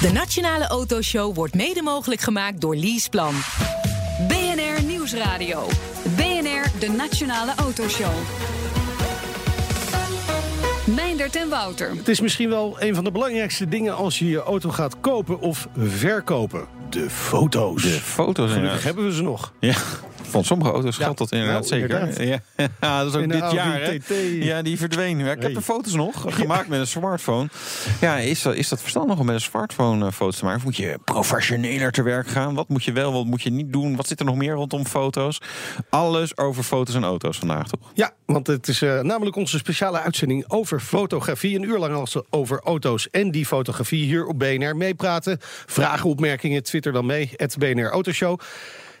De Nationale Autoshow wordt mede mogelijk gemaakt door Leaseplan. BNR Nieuwsradio. BNR, de Nationale Autoshow. Meindert en Wouter. Het is misschien wel een van de belangrijkste dingen als je je auto gaat kopen of verkopen. De foto's. De foto's Gelukkig hebben we ze nog. Ja, van sommige auto's geldt dat inderdaad nou, zeker. Ja. Ja, dat is ook dit jaar. Ja, die verdween. Ja, ik heb de foto's nog, gemaakt met een smartphone. Ja, is dat, is dat verstandig om met een smartphone eh, foto's te maken? Of moet je professioneler te werk gaan? Wat moet je wel, wat moet je niet doen? Wat zit er nog meer rondom foto's? Alles over foto's en auto's vandaag, toch? Ja, want het is eh, namelijk onze speciale uitzending over fotografie. Een uur lang als over auto's en die fotografie hier op BNR meepraten. Vragen, opmerkingen, twitter dan mee. Het BNR Autoshow.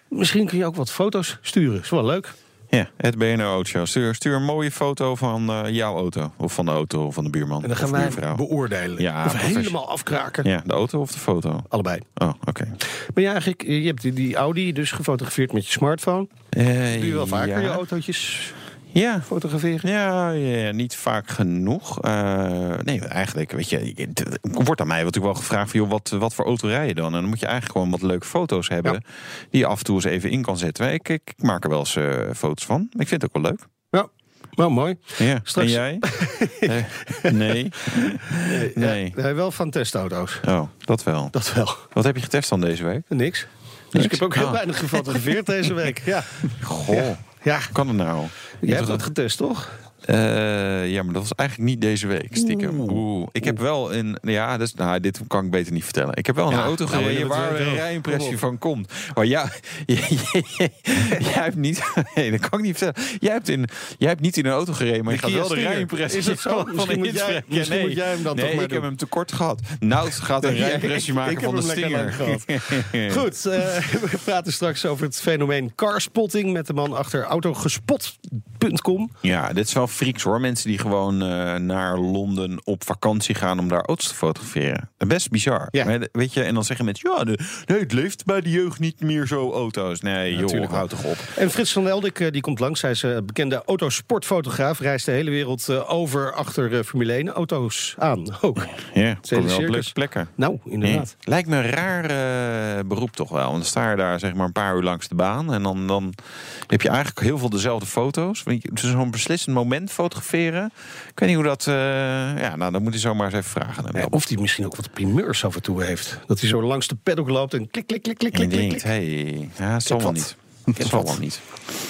Misschien kun je ook wat foto's sturen. Is wel leuk. Ja, het BNR Autoshow. Stuur, stuur een mooie foto van eh, jouw auto. Of van de auto van de buurman. En dan gaan of wij beoordelen. Ja, of helemaal afkraken. Ja, de auto of de foto? Allebei. Oh, oké. Maar ja, eigenlijk, je hebt die, die Audi dus gefotografeerd met je smartphone. Eh, Doe je wel vaker ja. je autootjes Ja, fotograferen? Ja, ja, niet vaak genoeg. Eh, nee, eigenlijk, weet je, het wordt aan mij natuurlijk wel gevraagd van, joh, wat, wat voor auto rij je dan? En dan moet je eigenlijk gewoon wat leuke foto's hebben Ja. die je af en toe eens even in kan zetten. Ik, ik, ik maak er wel eens eh, foto's van. Ik vind het ook wel leuk. Ja, wel mooi. Ja. Straks- En jij? Nee. Nee. Ja, wel van testauto's. Oh, dat wel. Dat wel. Wat heb je getest dan deze week? Niks. Dus Niks? ik heb ook heel Ah. weinig gefotografeerd deze week. Ja. Goh, Ja. kan het nou? Jij hebt dat getest, toch? Eh, ja, maar dat was eigenlijk niet deze week, stiekem. Oeh. Ik heb wel een... Ja, dus, nou, dit kan ik beter niet vertellen. Ik heb wel een Ja, auto nou, gereden waar een ook. rijimpressie van komt. Maar ja, jij hebt niet... Nee, dat kan ik niet vertellen. Jij hebt, in, jij hebt niet in een auto gereden, maar je gaat wel de rijimpressie Is het zo? van, Misschien moet jij- misschien nee. moet jij hem dan nee, toch maar ik heb hem tekort gehad. Nout gaat een rijimpressie maken ik van de Stinger. Goed, eh, we praten straks over het fenomeen carspotting... met de man achter autogespot.com. Ja, dit is wel freaks hoor. Mensen die gewoon eh, naar Londen op vakantie gaan om daar auto's te fotograferen. Best bizar. Ja. Maar, weet je, en dan zeggen mensen, ja, de, nee, het leeft bij de jeugd niet meer zo auto's. Nee, joh, natuurlijk wel. houd toch op. En Frits van Eldik eh, die komt langs. Hij is eh, bekende autosportfotograaf. Reist de hele wereld over achter Formule 1 auto's aan. Ook. Ja, op plekken. Nou, inderdaad. Lijkt me een raar beroep toch wel. Want dan sta je daar zeg maar een paar uur langs de baan. En dan, dan heb je eigenlijk heel veel dezelfde foto's. Het is zo'n beslissend moment fotograferen. Ik weet niet hoe dat... eh, ja, nou, dan moet je zomaar eens even vragen. aan. Ja, of die misschien ook wat primeurs af en toe heeft. Dat hij zo langs de paddock loopt en klik, klik, klik, klik, klik, klik, klik. hey, ja, het zal wel wat. niet. Zal wat. wel niet.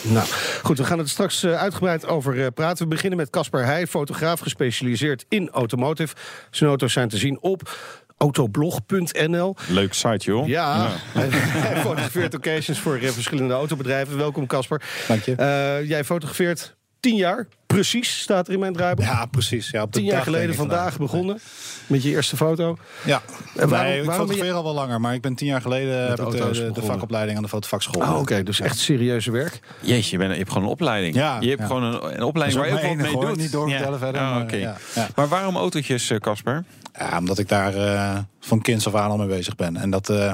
Nou, goed, we gaan het straks eh, uitgebreid over eh, praten. We beginnen met Casper Heij, fotograaf gespecialiseerd in automotive. Zijn auto's zijn te zien op autoblog.nl. Leuk site, joh. Ja, hij fotografeert occasions voor verschillende autobedrijven. Welkom, Casper. Dank je. Eh, jij fotografeert tien jaar, precies, staat er in mijn draaiboek. Ja, precies. Ja, op de Tien jaar geleden vandaag begonnen met je eerste foto. Ja, En waarom- nee, ik waarom ben fotografeer al wel langer, maar ik ben tien jaar geleden heb ik de, vakopleiding aan de fotovakschool. Oh, oké, dus echt serieuze werk. Jeetje, je, bent, je hebt gewoon een opleiding. Ja, je hebt ja. gewoon een, een opleiding waar ook je veel mee hoor. doet. Niet doorvertellen verder, Oh, maar, oké. ja, ja. Maar waarom autootjes, eh, Casper? Ja, omdat ik daar eh, van kinds af aan al mee bezig ben. En dat, eh,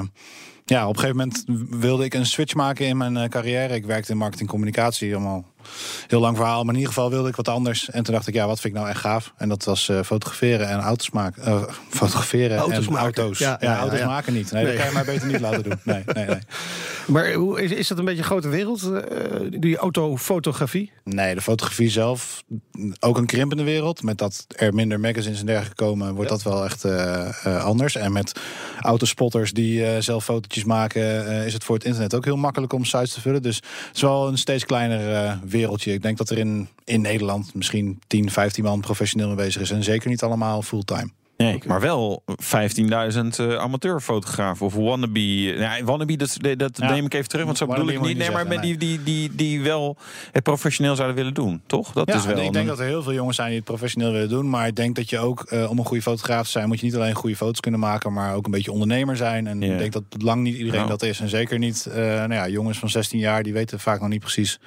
ja, op een gegeven moment wilde ik een switch maken in mijn eh, carrière. Ik werkte in marketing en communicatie, allemaal heel lang verhaal. Maar in ieder geval wilde ik wat anders. En toen dacht ik, ja, wat vind ik nou echt gaaf? En dat was eh, fotograferen en auto's maken. Eh, fotograferen Auto's en maken. auto's. Ja, Ja, ja, ja, auto's ja. maken niet. Nee, Nee. dat kan je mij beter niet laten doen. Nee, nee, nee. Maar hoe, is, is dat een beetje een grote wereld, eh, die autofotografie? Nee, de fotografie zelf, ook een krimpende wereld. Met dat er minder magazines en dergelijke komen, wordt dat wel echt anders. En met autospotters die zelf fotootjes maken, is het voor het internet ook heel makkelijk om sites te vullen. Dus het is wel een steeds kleiner eh, wereldje. Ik denk dat er in, in Nederland misschien 10, 15 man professioneel mee bezig is. En zeker niet allemaal fulltime. Nee, maar wel 15.000 eh, amateurfotografen of wannabe. Ja, wannabe, dat, dat Ja. neem ik even terug, want zo bedoel ik niet. Nee, maar met die, die, die, die wel het professioneel zouden willen doen, toch? Dat Ja, is wel ik denk een- dat er heel veel jongens zijn die het professioneel willen doen. Maar ik denk dat je ook, eh, om een goede fotograaf te zijn, moet je niet alleen goede foto's kunnen maken, maar ook een beetje ondernemer zijn. En ik denk dat lang niet iedereen Nou. dat is. En zeker niet, eh, nou ja, jongens van 16 jaar, die weten vaak nog niet precies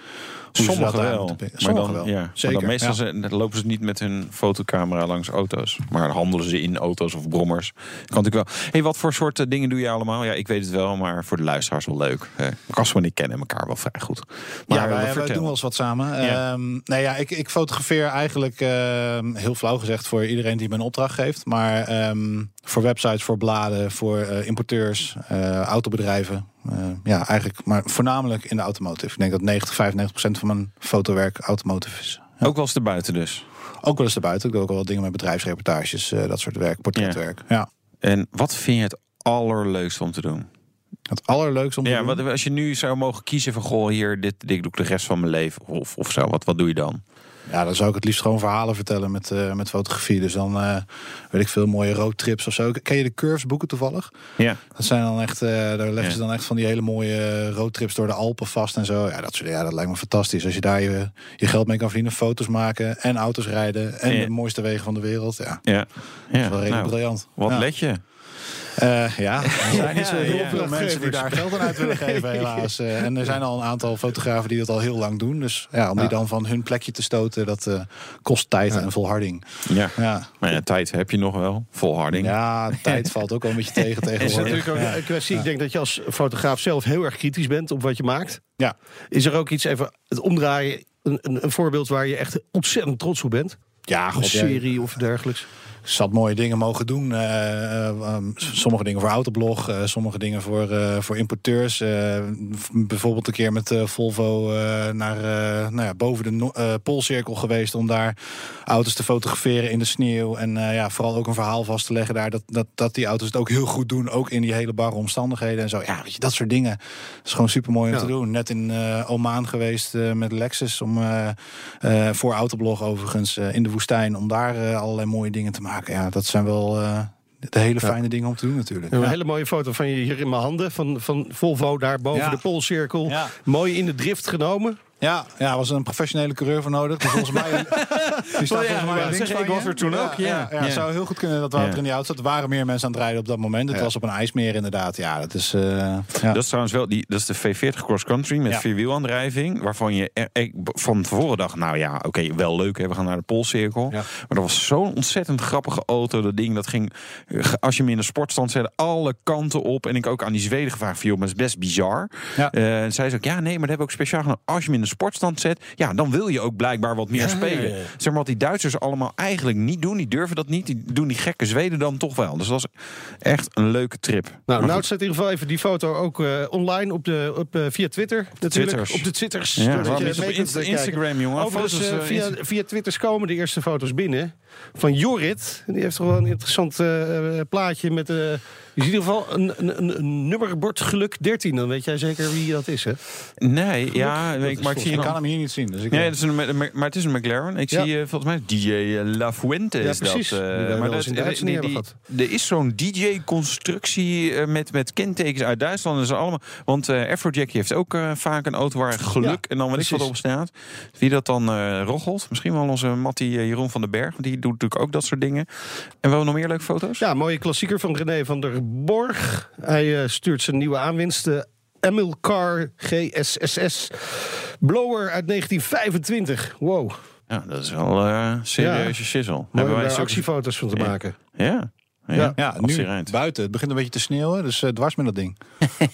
Sommigen dat wel. Sommigen dan, wel. ja, Zeker. dan meestal ja. ze- lopen ze niet met hun fotocamera langs auto's. Maar handelen ze in auto's of brommers. Kan natuurlijk wel. Hey, wat voor soort eh, dingen doe je allemaal? Ja, ik weet het wel, maar voor de luisteraars wel leuk. Casper en ik kennen elkaar wel vrij goed. Maar ja, wij, doen wel eens wat samen. Ja. Ehm, nee, ja, ik, ik fotografeer eigenlijk, ehm, heel flauw gezegd, voor iedereen die me een opdracht geeft. Maar ehm, voor websites, voor bladen, voor eh, importeurs, eh, autobedrijven. Eh, ja, eigenlijk, maar voornamelijk in de automotive. Ik denk dat 90, 95 procent van mijn fotowerk automotive is. Ja. Ook wel eens erbuiten dus. Ook wel eens erbuiten. Ik doe ook wel wat dingen met bedrijfsreportages, eh, dat soort werk, portretwerk. Ja. En wat vind je het allerleukste om te doen? Het allerleukste om te Ja, doen. wat, als je nu zou mogen kiezen van goh, hier, dit, dit doe ik de rest van mijn leven of, of zo. Wat, wat doe je dan? Ja, dan zou ik het liefst gewoon verhalen vertellen met, eh, met fotografie. Dus dan eh, weet ik veel mooie roadtrips of zo. Ken je de Curves boeken toevallig? Ja. Dat zijn dan echt, eh, daar leggen Ja. ze dan echt van die hele mooie roadtrips door de Alpen vast en zo. Ja, dat, soort, ja, dat lijkt me fantastisch. Als je daar je, je geld mee kan verdienen, foto's maken en auto's rijden en Ja. de mooiste wegen van de wereld. Ja, Ja, dat is ja. wel redelijk Nou, briljant. wat ja. let je? Eh, ja, er zijn niet zo heel ja. veel mensen die daar geld aan uit willen geven, helaas. Eh, en er zijn al een aantal fotografen die dat al heel lang doen. Dus ja, om die dan van hun plekje te stoten, dat eh, kost tijd en volharding. Ja. Ja. Maar ja, tijd heb je nog wel. Volharding. Ja, tijd valt ook wel een beetje tegen Het is tegenwoordig. natuurlijk ook een kwestie. Ik denk dat je als fotograaf zelf heel erg kritisch bent op wat je maakt. Ja. Is er ook iets even het omdraaien? Een, een, een voorbeeld waar je echt ontzettend trots op bent? Ja, Een god, serie of dergelijks? Zat mooie dingen mogen doen. Eh, eh, um, sommige dingen voor Autoblog, eh, sommige dingen voor, voor importeurs. Bijvoorbeeld een keer met Volvo naar nou ja, boven de no- Poolcirkel geweest om daar auto's te fotograferen in de sneeuw. En ja, vooral ook een verhaal vast te leggen daar dat, dat, dat die auto's het ook heel goed doen. Ook in die hele barre omstandigheden en zo. Ja, weet je, dat soort dingen. Dat is gewoon super mooi om Ja. te doen. Net in Oman geweest met Lexus om voor Autoblog overigens in de woestijn om daar allerlei mooie dingen te maken. Ja, dat zijn wel eh, de hele fijne dingen om te doen natuurlijk. Een hele mooie foto van je hier in mijn handen. Van, van Volvo daar boven de Poolcirkel. Mooi in de drift genomen. Ja, ja, er was een professionele coureur voor nodig. Dus volgens mij. Die staat volgens mij links van ik was er toen ook, ja. Ja. Het zou heel goed kunnen dat Wouter in die auto zat. Er waren meer mensen aan het rijden op dat moment. Het was op een ijsmeer inderdaad. Ja, dat is. eh, ja. Dat is trouwens wel, die, dat is de V40 Cross Country met vierwielaandrijving. Waarvan je er, ik van tevoren dacht, nou ja, oké, wel leuk, hè, we gaan naar de Poolcirkel. Maar dat was zo'n ontzettend grappige auto. Dat ding, dat ging, eh, als je hem in de sportstand zette, alle kanten op. En ik ook aan die Zweden gevraagd, van, joh, maar het is best bizar. Ja. Eh, en zij zei ook, ja, nee, maar dat hebben we ook speciaal gedaan. Als je hem in de sportstand zet, ja, dan wil je ook blijkbaar wat meer spelen. ja, ja. Zeg maar wat die Duitsers allemaal eigenlijk niet doen. Die durven dat niet. Die doen die gekke Zweden dan toch wel. Dus dat was echt een leuke trip. Nou, nou zet in ieder geval even die foto ook eh, online op de, op, eh, via Twitter. natuurlijk. Twitters. Op de Twitters. Ja, waarom je op Insta-. Instagram, jongen? Overigens, Foto's, eh, via, via Twitters komen de eerste foto's binnen. Van Jorrit. Die heeft toch wel een interessant eh, plaatje met... eh je ziet in ieder geval een, een, een, nummerbord geluk 13. Dan weet jij zeker wie dat is, hè? Nee, ja, Dat ik, is maar ik zie Ik kan hem hier niet zien. Dus ik, Nee, dat is een, maar het is een McLaren. Ik Ja. zie eh, volgens mij DJ La Fuente Ja, is precies. dat. eh, wij wel maar in dat, uitzending die- Er is zo'n DJ-constructie eh, met, met kentekens uit Duitsland. En zo allemaal, want eh Afrojack heeft ook eh, vaak een auto waar geluk Ja, en dan weet ik wat op staat. Wie dat dan eh roggelt. Misschien wel onze Mattie eh, Jeroen van den Berg. want Die doet natuurlijk ook dat soort dingen. En wel nog meer leuke foto's? Ja, mooie klassieker van René van der Borg. Hij eh, stuurt zijn nieuwe aanwinst. De Emilcar GSSS Blower uit 1925. Wow. Ja, dat is wel eh serieuze shizzle. Mooi Hebben wij daar zulke- actiefoto's van te Ja. maken. Ja. Ja, Ja. ja, nu buiten. Het begint een beetje te sneeuwen. Dus eh, dwars met dat ding.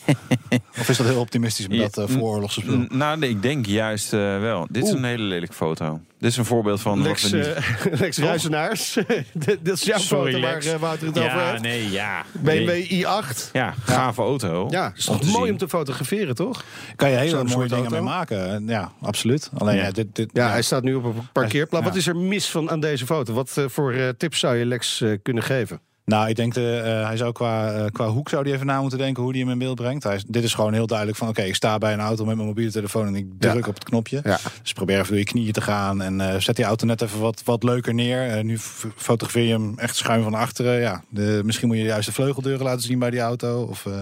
of is dat heel optimistisch met Ja, dat uh, vooroorlogse spul? Nou, nee, ik denk juist eh, wel. Dit is een hele lelijke foto. Dit is een voorbeeld van Lex, wat we niet... eh, Lex Ruizenaars. Dit is jouw Sorry, foto waar Lex. eh, Wouter het over ja, heeft. nee, ja. BMW Nee. i8. Ja, gave auto. Ja, is toch mooi zien. om te fotograferen, toch? Kan je hele mooie dingen auto? mee maken. Ja, absoluut. Alleen Ja. ja, dit, dit, Ja, hij staat nu op een parkeerplaats. Ja. Wat is er mis van aan deze foto? Wat eh, voor tips zou je Lex kunnen geven? Nou, ik denk, de, eh, hij zou qua, qua hoek zou hij even na moeten denken hoe hij hem in beeld brengt. Hij is, dit is gewoon heel duidelijk van, oké, ik sta bij een auto met mijn mobiele telefoon en ik druk Ja. op het knopje. Ja. Dus probeer even door je knieën te gaan en eh, zet die auto net even wat, wat leuker neer. Eh, nu fotografeer je hem echt schuin van achteren. Ja, de, misschien moet je juist de vleugeldeuren laten zien bij die auto. Of, eh,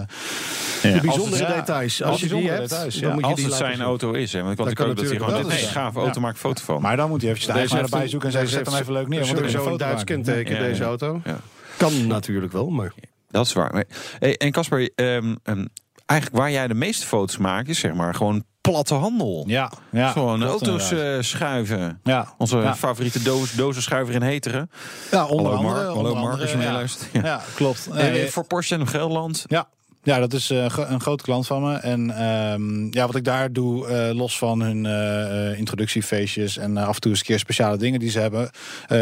Ja. De bijzondere details. als Als je die hebt, details, dan ja. moet je Als die het zijn zien. auto is. Hè, want ik had ook dat hij gewoon dit is- gave auto, ja. maak foto van. maar dan moet je eventjes de eigenaar erbij een- zoeken en zeggen, zet hem even leuk neer. Want wil Sowieso een een Duits kenteken, deze auto. Ja. Kan natuurlijk wel, maar... Dat is waar. En Casper, ehm, ehm, eigenlijk waar jij de meeste foto's maakt, is zeg maar gewoon platte handel. Ja, ja. Gewoon auto's inderdaad. eh, schuiven. ja. Onze Ja. favoriete doos, dozenschuiver in Heteren. ja, onder Hallo andere. Mark, onder hallo Mark, andere, als je ja. meeluistert. Ja. Ja, klopt. Nee, voor Porsche en Gelderland. Ja. Ja, dat is eh, een grote klant van me. En ehm, ja, wat ik daar doe, eh, los van hun eh, introductiefeestjes en af en toe eens een keer speciale dingen die ze hebben,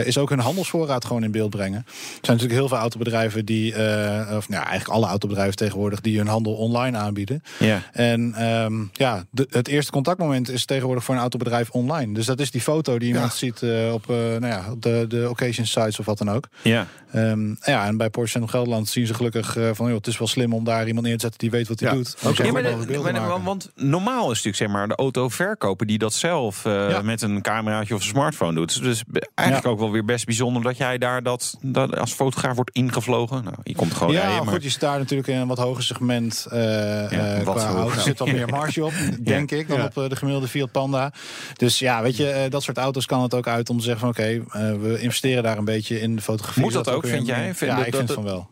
is ook hun handelsvoorraad gewoon in beeld brengen. Er zijn natuurlijk heel veel autobedrijven die, of nou, ja, eigenlijk alle autobedrijven tegenwoordig, die hun handel online aanbieden. Ja. En ehm, ja, de- het eerste contactmoment is tegenwoordig voor een autobedrijf online. Dus dat is die foto die iemand ziet eh, op, nou ja, de, de occasion sites of wat dan ook. Ja. Ehm, ja, en bij Porsche en Gelderland zien ze gelukkig van, joh, het is wel slim om daar iemand neer te zetten die weet wat hij Ja. doet. Zo Ja, maar de- de- want normaal is natuurlijk zeg maar de autoverkoper die dat zelf eh, Ja. met een cameraatje of een smartphone doet. Dus eigenlijk Ja. ook wel weer best bijzonder dat jij daar dat, dat als fotograaf wordt ingevlogen. Nou, je komt gewoon ja, rijden, maar goed, je staat natuurlijk in een wat hoger segment. eh eh, wat qua hoger. auto. Er zit wat meer marge op, denk ik, dan Ja. op de gemiddelde Fiat Panda. Dus ja, weet je, dat soort auto's kan het ook uit om te zeggen van oké, we investeren daar een beetje in de fotografie. Moet dat ook, vind jij? Vind ja, dat- ik dat- vind van wel.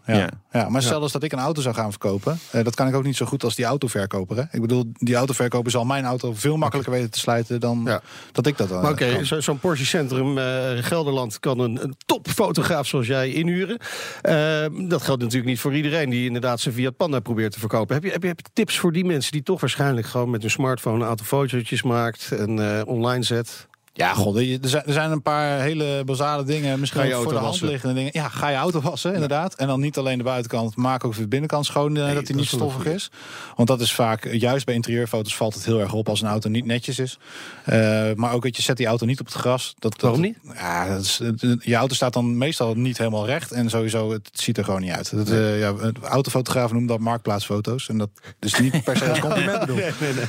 Ja. Maar stel eens dat ik een auto zou gaan verkopen, eh, dat kan ik ook niet zo goed als die autoverkoper. Hè? Ik bedoel, die autoverkoper zal mijn auto veel makkelijker weten te sluiten dan Ja. dat ik dat dan Maar oké, kan. zo- zo'n Porsche Centrum eh, Gelderland kan een, een topfotograaf zoals jij inhuren. Eh, dat geldt natuurlijk niet voor iedereen die inderdaad zijn Fiat Panda probeert te verkopen. Heb je, heb je, heb je tips voor die mensen die toch waarschijnlijk gewoon met hun smartphone een aantal fotootjes maakt en eh, online zet? Ja, god, er zijn, er zijn een paar hele basale dingen. Misschien voor de hand wassen. liggende dingen. Ja, ga je auto wassen, inderdaad. En dan niet alleen de buitenkant, maak ook de binnenkant schoon, eh, dat dat die niet stoffig is. Want dat is vaak, juist bij interieurfoto's valt het heel erg op als een auto niet netjes is. Eh, maar ook, weet je, zet die auto niet op het gras. Dat, dat- Waarom niet? Ja, dat is, je auto staat dan meestal niet helemaal recht. En sowieso, het ziet er gewoon niet uit. Dat, eh, ja, autofotografen noemen dat marktplaatsfoto's. En dat is niet per se als compliment bedoeld.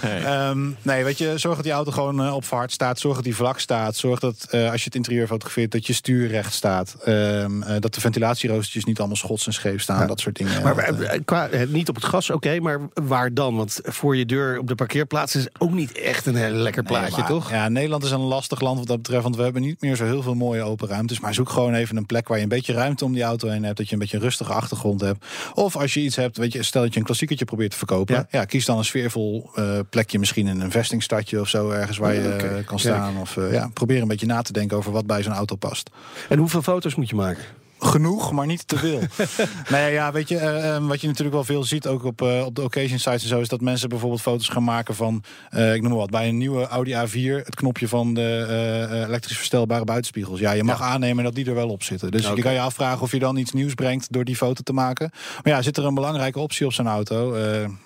Ehm, nee, weet je, zorg dat die auto gewoon op vaart staat. Zorg dat die vlak staat. Zorg dat eh, als je het interieur fotografeert, dat je stuur recht staat. Ehm, eh, dat de ventilatieroostertjes niet allemaal schots en scheef staan. Dat soort dingen. Maar Dat, eh, qua, niet op het gas, oké, maar waar dan? Want voor je deur op de parkeerplaats is ook niet echt een heel lekker Nee, plaatje, maar, toch? Ja, Nederland is een lastig land wat dat betreft. Want we hebben niet meer zo heel veel mooie open ruimtes. Maar zoek gewoon even een plek waar je een beetje ruimte om die auto heen hebt. Dat je een beetje een rustige achtergrond hebt. Of als je iets hebt, weet je, stel dat je een klassiekertje probeert te verkopen. Ja. Ja, kies dan een sfeervol plekje. Misschien in een vestingstadje of zo ergens waar je kan staan. Of ja, probeer een beetje na te denken over wat bij zo'n auto past. En hoeveel foto's moet je maken? Genoeg, maar niet te veel. nee, ja, weet je, eh, eh, wat je natuurlijk wel veel ziet, ook op, eh, op de occasion sites en zo, is dat mensen bijvoorbeeld foto's gaan maken van, eh, ik noem maar wat, bij een nieuwe Audi A4, het knopje van de elektrisch verstelbare buitenspiegels. Ja, je mag aannemen dat die er wel op zitten. Dus Oké. je kan je afvragen of je dan iets nieuws brengt door die foto te maken. Maar ja, zit er een belangrijke optie op zo'n auto,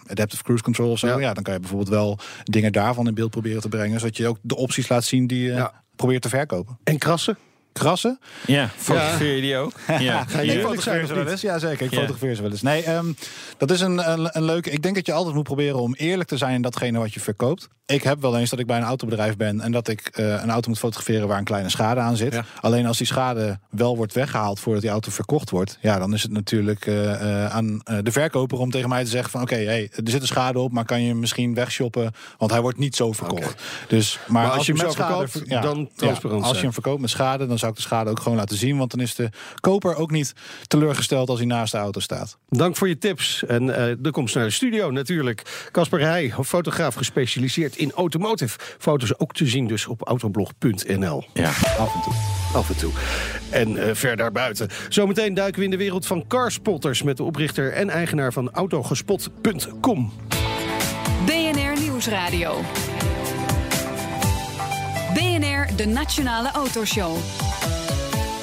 adaptive cruise control of zo, Ja. ja. dan kan je bijvoorbeeld wel dingen daarvan in beeld proberen te brengen, zodat je ook de opties laat zien die je Ja. probeert te verkopen. En krassen? Krassen? Ja, fotografeer je die ook? Ja. Ga je fotografeer ze wel eens. Ja, zeker. Ik Ja. fotografeer ze wel eens. Nee, ehm, dat is een, een, een leuke... Ik denk dat je altijd moet proberen om eerlijk te zijn in datgene wat je verkoopt. Ik heb wel eens dat ik bij een autobedrijf ben... en dat ik eh, een auto moet fotograferen waar een kleine schade aan zit. Ja. Alleen als die schade wel wordt weggehaald voordat die auto verkocht wordt... ja, dan is het natuurlijk eh, eh, aan eh, de verkoper om tegen mij te zeggen van... oké, hey, er zit een schade op, maar kan je hem misschien wegshoppen... want hij wordt niet zo verkocht. Dus, maar, Maar als je hem met zo schade- verkoopt, dan transparant Als je hem verkoopt met schade, dan zou ik de schade ook gewoon laten zien. Want dan is de koper ook niet teleurgesteld als hij naast de auto staat. Dank voor je tips. En eh, de komst naar de studio natuurlijk. Casper Heij, fotograaf gespecialiseerd in automotive. Foto's ook te zien dus op autoblog.nl. Ja. Af en toe. Af en toe. En eh, ver daarbuiten. Zometeen duiken we in de wereld van carspotters... met de oprichter en eigenaar van autogespot.com. BNR Nieuwsradio. De Nationale Autoshow.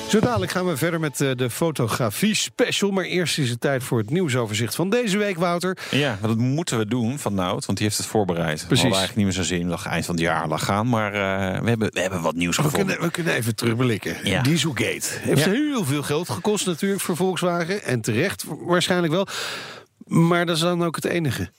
Zo dadelijk gaan we verder met eh, de fotografie special. Maar eerst is het tijd voor het nieuwsoverzicht van deze week, Wouter. Ja, dat moeten we doen van Nout, want die heeft het voorbereid. We Precies. hadden eigenlijk niet meer zo zin, lag eind van het jaar lag gaan. Maar eh, we, hebben, we hebben wat nieuws We gevonden. kunnen, we kunnen even terugblikken. Ja. Dieselgate. Heeft Ja. heel veel geld gekost natuurlijk voor Volkswagen. En terecht waarschijnlijk wel. Maar dat is dan ook het enige.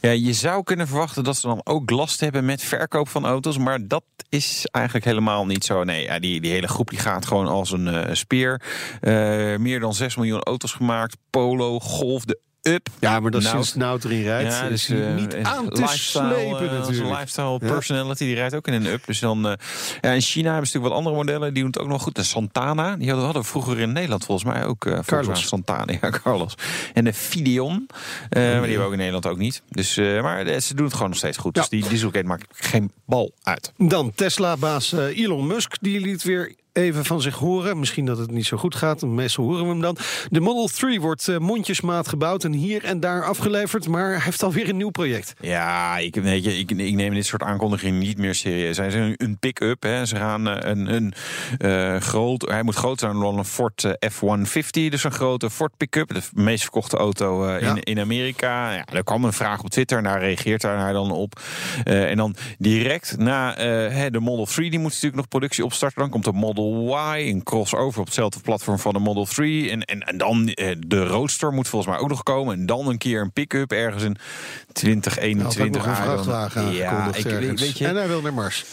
Ja, je zou kunnen verwachten dat ze dan ook last hebben met verkoop van auto's. Maar dat is eigenlijk helemaal niet zo. Nee, ja, die, die hele groep die gaat gewoon als een eh, speer. Eh, meer dan 6 miljoen auto's gemaakt. Polo, Golf, de up. Ja, maar dat is Nou, sinds Nout erin rijdt. Ja, dus hij eh, niet en aan te slepen eh, natuurlijk. Lifestyle Ja. personality, die rijdt ook in een up. Dus dan, eh, ja, in China hebben ze natuurlijk wat andere modellen. Die doen het ook nog goed. De Santana, die hadden, hadden we vroeger in Nederland volgens mij ook. eh Carlos. mij Santana, ja, Carlos. En de Fideon, eh, maar die hebben we ook in Nederland ook niet. Dus, eh, maar eh, ze doen het gewoon nog steeds goed. Ja. Dus die dieselgate maakt geen bal uit. Dan Tesla-baas eh, Elon Musk, die liet weer even van zich horen. Misschien dat het niet zo goed gaat, meestal horen we hem dan. De Model 3 wordt eh, mondjesmaat gebouwd en hier en daar afgeleverd... maar hij heeft alweer een nieuw project. Ja, ik, weet je, ik, ik neem dit soort aankondigingen niet meer serieus. Hij is een, een pick-up. Ze gaan eh, een, een eh, groot. Hij moet groter zijn dan een Ford eh, F-150. Dus een grote Ford pick-up. De meest verkochte auto Ja. in, in Amerika. Ja, er kwam een vraag op Twitter en daar reageert hij dan op. En dan direct na de Model 3, die moet natuurlijk nog productie opstarten. Dan komt de Model Y, een crossover op hetzelfde platform van de Model 3. En, en, en dan eh, de Roadster moet volgens mij ook nog komen. En dan een keer een pick-up ergens in 2021. Had ook nog een vrachtwagen Ja, ik, weet je, En hij wil naar Mars.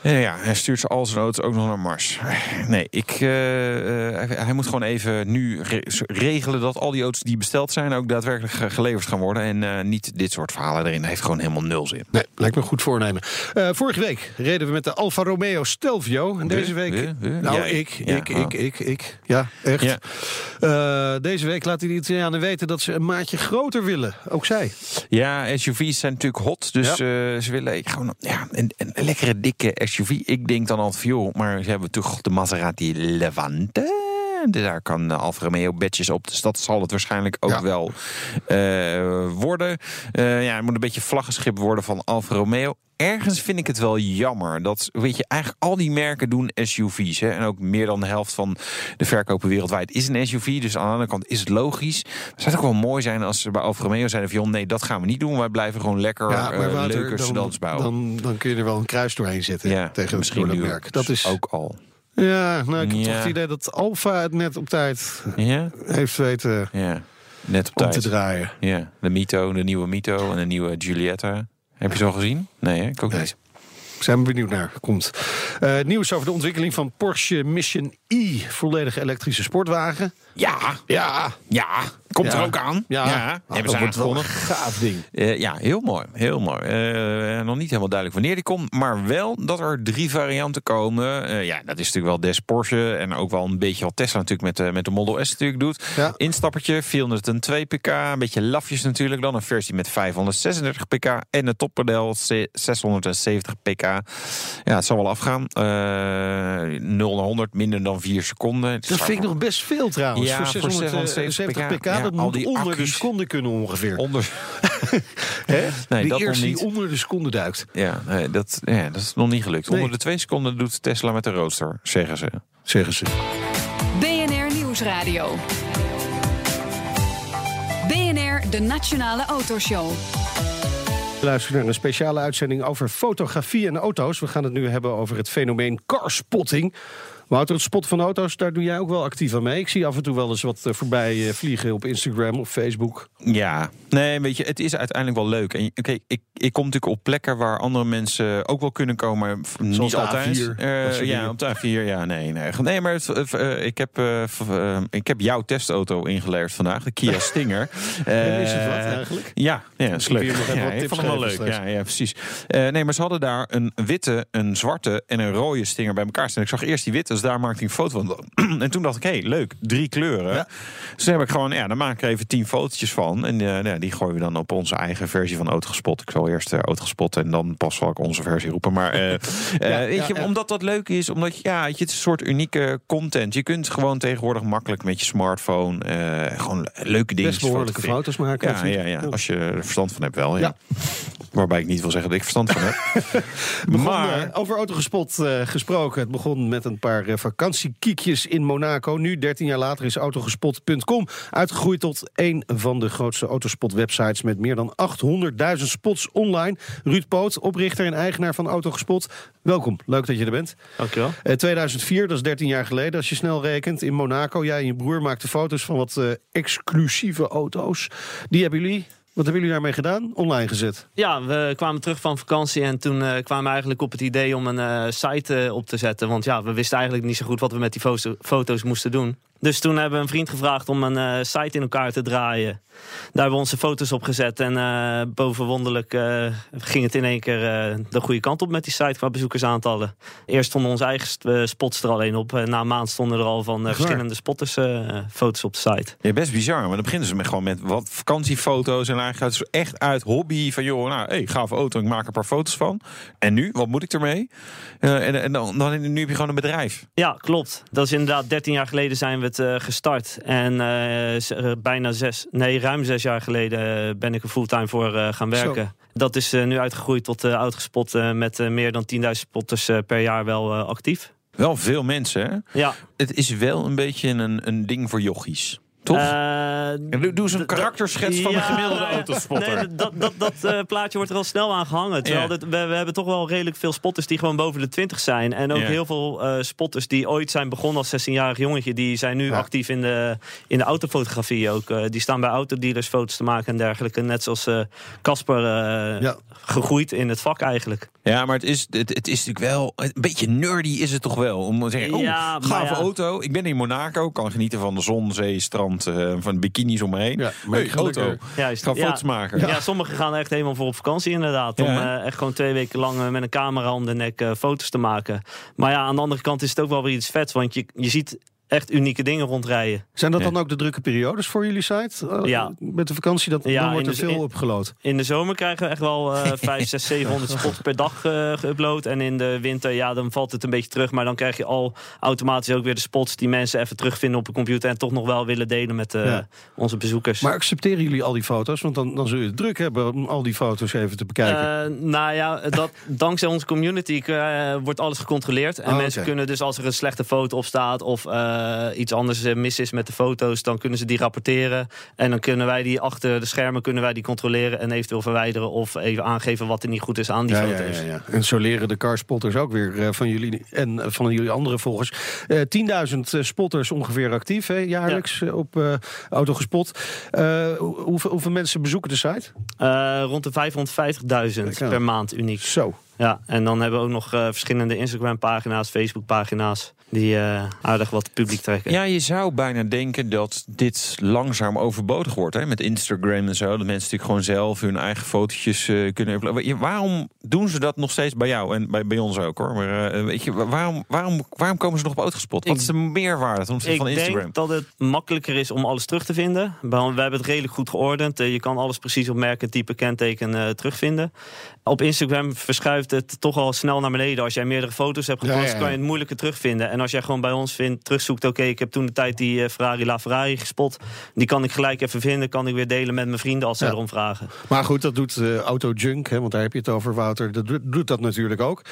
Ja, hij stuurt ze al zijn auto's ook nog naar Mars. Nee, ik, eh, eh, hij, hij moet gewoon even nu re- regelen dat al die auto's die besteld zijn ook daadwerkelijk ge- geleverd gaan worden. En eh, niet dit soort verhalen erin. Dat heeft gewoon helemaal nul zin. Nee, lijkt me goed voornemen. Vorige week reden we met de Alfa Romeo Stelvio. En deze We? week... We? We? Nou, ik, Ja, ik, oh. ik, ik, ik. Ja, echt. Deze week laten de Italianen weten dat ze een maatje groter willen. Ook zij. Ja, SUV's zijn natuurlijk hot. Dus ze willen gewoon ja, een, een lekkere dikke Ik denk dan altijd van, joh, maar ze hebben toch de Maserati Levante. Dus Daar kan Alfa Romeo badges op. Dus dat zal het waarschijnlijk ook Ja. wel eh, worden. Eh, ja, het moet een beetje vlaggenschip worden van Alfa Romeo. Ergens vind ik het wel jammer dat, weet je, eigenlijk al die merken doen SUV's. Hè, en ook meer dan de helft van de verkopen wereldwijd is een SUV. Dus aan de andere kant is het logisch. Het zou toch wel mooi zijn als ze bij Alfa Romeo zeiden van, joh, nee, dat gaan we niet doen. Wij blijven gewoon lekker Ja, eh, Wouter, leuke dan, sedans bouwen. dan, dan kun je er wel een kruis doorheen zetten. ja, tegen nu merk. Dat is ook al. Ja, nou, ik heb toch het idee dat Alfa het net op tijd Ja, heeft weten ja. net op om te tijd. draaien. Ja, de Mito, de nieuwe Mito en de nieuwe Giulietta. Heb je ze al gezien? Nee, hè? ik ook Nee. niet. Zijn we benieuwd naar. Komt. Eh, nieuws over de ontwikkeling van Porsche Mission E. Volledig elektrische sportwagen. Ja, Ja, ja, komt Ja. er ook aan. ja. ja hebben dat ze wordt wel een gaaf ding. Eh, ja, heel mooi. Heel mooi. Eh, nog niet helemaal duidelijk wanneer die komt. Maar wel dat er drie varianten komen. Eh, ja, dat is natuurlijk wel des Porsche. En ook wel een beetje wat Tesla natuurlijk met, de met de Model S natuurlijk doet. Ja. Instappertje, 402 pk. Een beetje lafjes natuurlijk. Dan een versie met 536 pk. En een topmodel C- 670 pk. Ja, het zal wel afgaan. Eh 0 naar 100 minder dan 4 seconden. Het Dat vind ik nog best veel trouwens. Ja, voor voor 670 pk, Ja, dat al moet die onder de seconde kunnen ongeveer. onder. Hè? Nee, die dat eerste die niet. onder de seconde duikt, Ja, nee, dat, ja, dat is nog niet gelukt. Nee. Onder de twee seconden doet Tesla met de roadster, zeggen ze. zeggen ze. BNR Nieuwsradio. BNR, de Nationale Autoshow. Luister naar een speciale uitzending over fotografie en auto's. We gaan het nu hebben over het fenomeen carspotting. Wouter, het spotten van auto's, daar doe jij ook wel actief aan mee. Ik zie af en toe wel eens wat eh, voorbij eh, vliegen op Instagram of Facebook. Ja, nee, weet je, het is uiteindelijk wel leuk. En oké, ik, ik kom natuurlijk op plekken waar andere mensen ook wel kunnen komen, f- niet altijd. A4, Eh, ja, op de A4, ja, nee, nee. Nee, maar het, ik, heb, ik heb jouw testauto ingeleverd vandaag, de Kia Stinger. Is het wat eigenlijk? Ja, ja, is leuk. Ja, ik vond hem wel leuk. straks? Ja, ja, precies. Nee, maar ze hadden daar een witte, een zwarte en een rode stinger bij elkaar staan. Ik zag eerst die witte, dus daar maakte ik een foto van. en toen dacht ik, hé, hey, leuk, drie kleuren. Ja. Dus toen heb ik gewoon, ja, dan maak ik er even tien fotootjes van. En eh, ja, die gooien we dan op onze eigen versie van Autogespot. Ik zal eerst uh, Autogespot en dan pas zal ik onze versie roepen. Maar eh, weet je, omdat dat leuk is, omdat ja, het is een soort unieke content. Je kunt gewoon tegenwoordig makkelijk met je smartphone gewoon leuke dingen Best behoorlijke foto's maken. ja, ja, ja, als je er verstand van hebt wel. Ja. Waarbij ik niet wil zeggen dat ik verstand van heb. Begon, maar over autogespot gesproken. Het begon met een paar eh, vakantiekiekjes in Monaco. Nu, 13 jaar later, is autogespot.com uitgegroeid tot een van de grootste autospot-websites met meer dan 800.000 spots online. Ruud Poot, oprichter en eigenaar van Autogespot. Welkom, leuk dat je er bent. Dankjewel. Eh, 2004, dat is 13 jaar geleden, als je snel rekent, in Monaco. Jij en je broer maakten foto's van wat eh, exclusieve auto's. Die hebben jullie, wat hebben jullie daarmee gedaan? Online gezet. Ja, we kwamen terug van vakantie en toen eh, kwamen we eigenlijk op het idee om een eh, site eh, op te zetten. Want ja, we wisten eigenlijk niet zo goed wat we met die foto- foto's moesten doen. Dus toen hebben we een vriend gevraagd om een site in elkaar te draaien. Daar hebben we onze foto's op gezet. En eh bovenwonderlijk eh, ging het in één keer eh, de goede kant op met die site qua bezoekersaantallen. Eerst stonden onze eigen spots er alleen op. Na een maand stonden er al van verschillende spotters foto's op de site. Ja, best bizar. Maar dan beginnen ze met gewoon met wat vakantiefoto's. En eigenlijk gaat het echt uit hobby. Van joh, nou, hey, gaaf auto. Ik maak er een paar foto's van. En nu? Wat moet ik ermee? En en dan, dan, nu heb je gewoon een bedrijf. Ja, klopt. Dat is inderdaad 13 jaar geleden zijn we het gestart. En bijna zes, nee, ruim zes jaar geleden eh, ben ik er fulltime voor eh, gaan werken. Dat is eh, nu uitgegroeid tot uh, Outgespot eh, met eh, meer dan 10.000 spotters eh, per jaar wel eh, actief. Wel veel mensen, hè? Ja. Het is wel een beetje een, een ding voor jochies. Toch? Eh, En doe, doe eens een karakterschets van een ja, gemiddelde autospotter. Nee, dat dat, dat eh, plaatje wordt er al snel aan gehangen. Terwijl dit- we, we hebben toch wel redelijk veel spotters die gewoon boven de 20 zijn. En ook heel veel eh, spotters die ooit zijn begonnen als 16-jarig jongetje. Die zijn nu Ja. actief in de, in de autofotografie ook. Eh, die staan bij autodealers foto's te maken en dergelijke. Net zoals eh, Casper eh, Ja. gegroeid in het vak eigenlijk. Ja, maar het is, het, het is natuurlijk wel... Een beetje nerdy is het toch wel. Om te zeggen, oh, gave ja. auto. Ik ben in Monaco. Kan genieten van de zon, zee, strand. Eh, van bikinis omheen. Ja, maar hey, ik ga auto. Juist. Ik ga Ja. foto's maken. Ja. sommigen gaan echt helemaal voor op vakantie inderdaad. Om Ja, eh, echt gewoon twee weken lang eh, met een camera om de nek eh, foto's te maken. Maar ja, aan de andere kant is het ook wel weer iets vets. Want je, je ziet echt unieke dingen rondrijden. Zijn dat Ja. dan ook de drukke periodes voor jullie site? Eh, Ja. Met de vakantie, dat, Ja, dan wordt er de- veel opgelood. In de zomer krijgen we echt wel eh 5, 6, 700 spots per dag eh geüpload. En in de winter, ja, dan valt het een beetje terug. Maar dan krijg je al automatisch ook weer de spots die mensen even terugvinden op een computer. En toch nog wel willen delen met eh, Ja. onze bezoekers. Maar accepteren jullie al die foto's? Want dan, dan zul je het druk hebben om al die foto's even te bekijken. Eh, nou ja, dat, dankzij onze community eh, wordt alles gecontroleerd. En Oh, mensen kunnen dus als er een slechte foto op staat of eh, iets anders eh, mis is met de foto's, dan kunnen ze die rapporteren. En dan kunnen wij die achter de schermen kunnen wij die controleren en eventueel verwijderen of even aangeven wat er niet goed is aan die ja, foto's. ja, ja. En zo leren de carspotters ook weer eh, van jullie en eh, van jullie andere volgers. Eh 10.000 spotters ongeveer actief hè, jaarlijks eh, op eh Autogespot. Eh, hoe- hoeveel, hoeveel mensen bezoeken de site? Eh, rond de 550.000 Kijk aan. per maand uniek. Zo. Ja, en dan hebben we ook nog eh, verschillende Instagram-pagina's, Facebook-pagina's die eh, aardig wat publiek trekken. Ja, je zou bijna denken dat dit langzaam overbodig wordt. Hè? Met Instagram en zo. Dat mensen natuurlijk gewoon zelf hun eigen fotootjes eh, kunnen uploaden. Waarom doen ze dat nog steeds bij jou en bij, bij ons ook hoor? Maar weet je, wa- waarom, waarom, waarom komen ze nog op uitgespot? Wat Ik- is de meerwaarde ten opzichte Ik van Instagram? denk dat het makkelijker is om alles terug te vinden. We hebben het redelijk goed geordend. Je kan alles precies op merken, type, kenteken terugvinden. Op Instagram verschuift het toch al snel naar beneden. Als jij meerdere foto's hebt gepost, ja, ja. kan je het moeilijker terugvinden. En als jij gewoon bij ons vindt, terugzoekt... oké, ik heb toen de tijd die eh, Ferrari La Ferrari gespot. Die kan ik gelijk even vinden. Kan ik weer delen met mijn vrienden als ze erom vragen. Maar goed, dat doet eh Autojunk, hè, want daar heb je het over, Wouter. Dat doet, doet dat natuurlijk ook.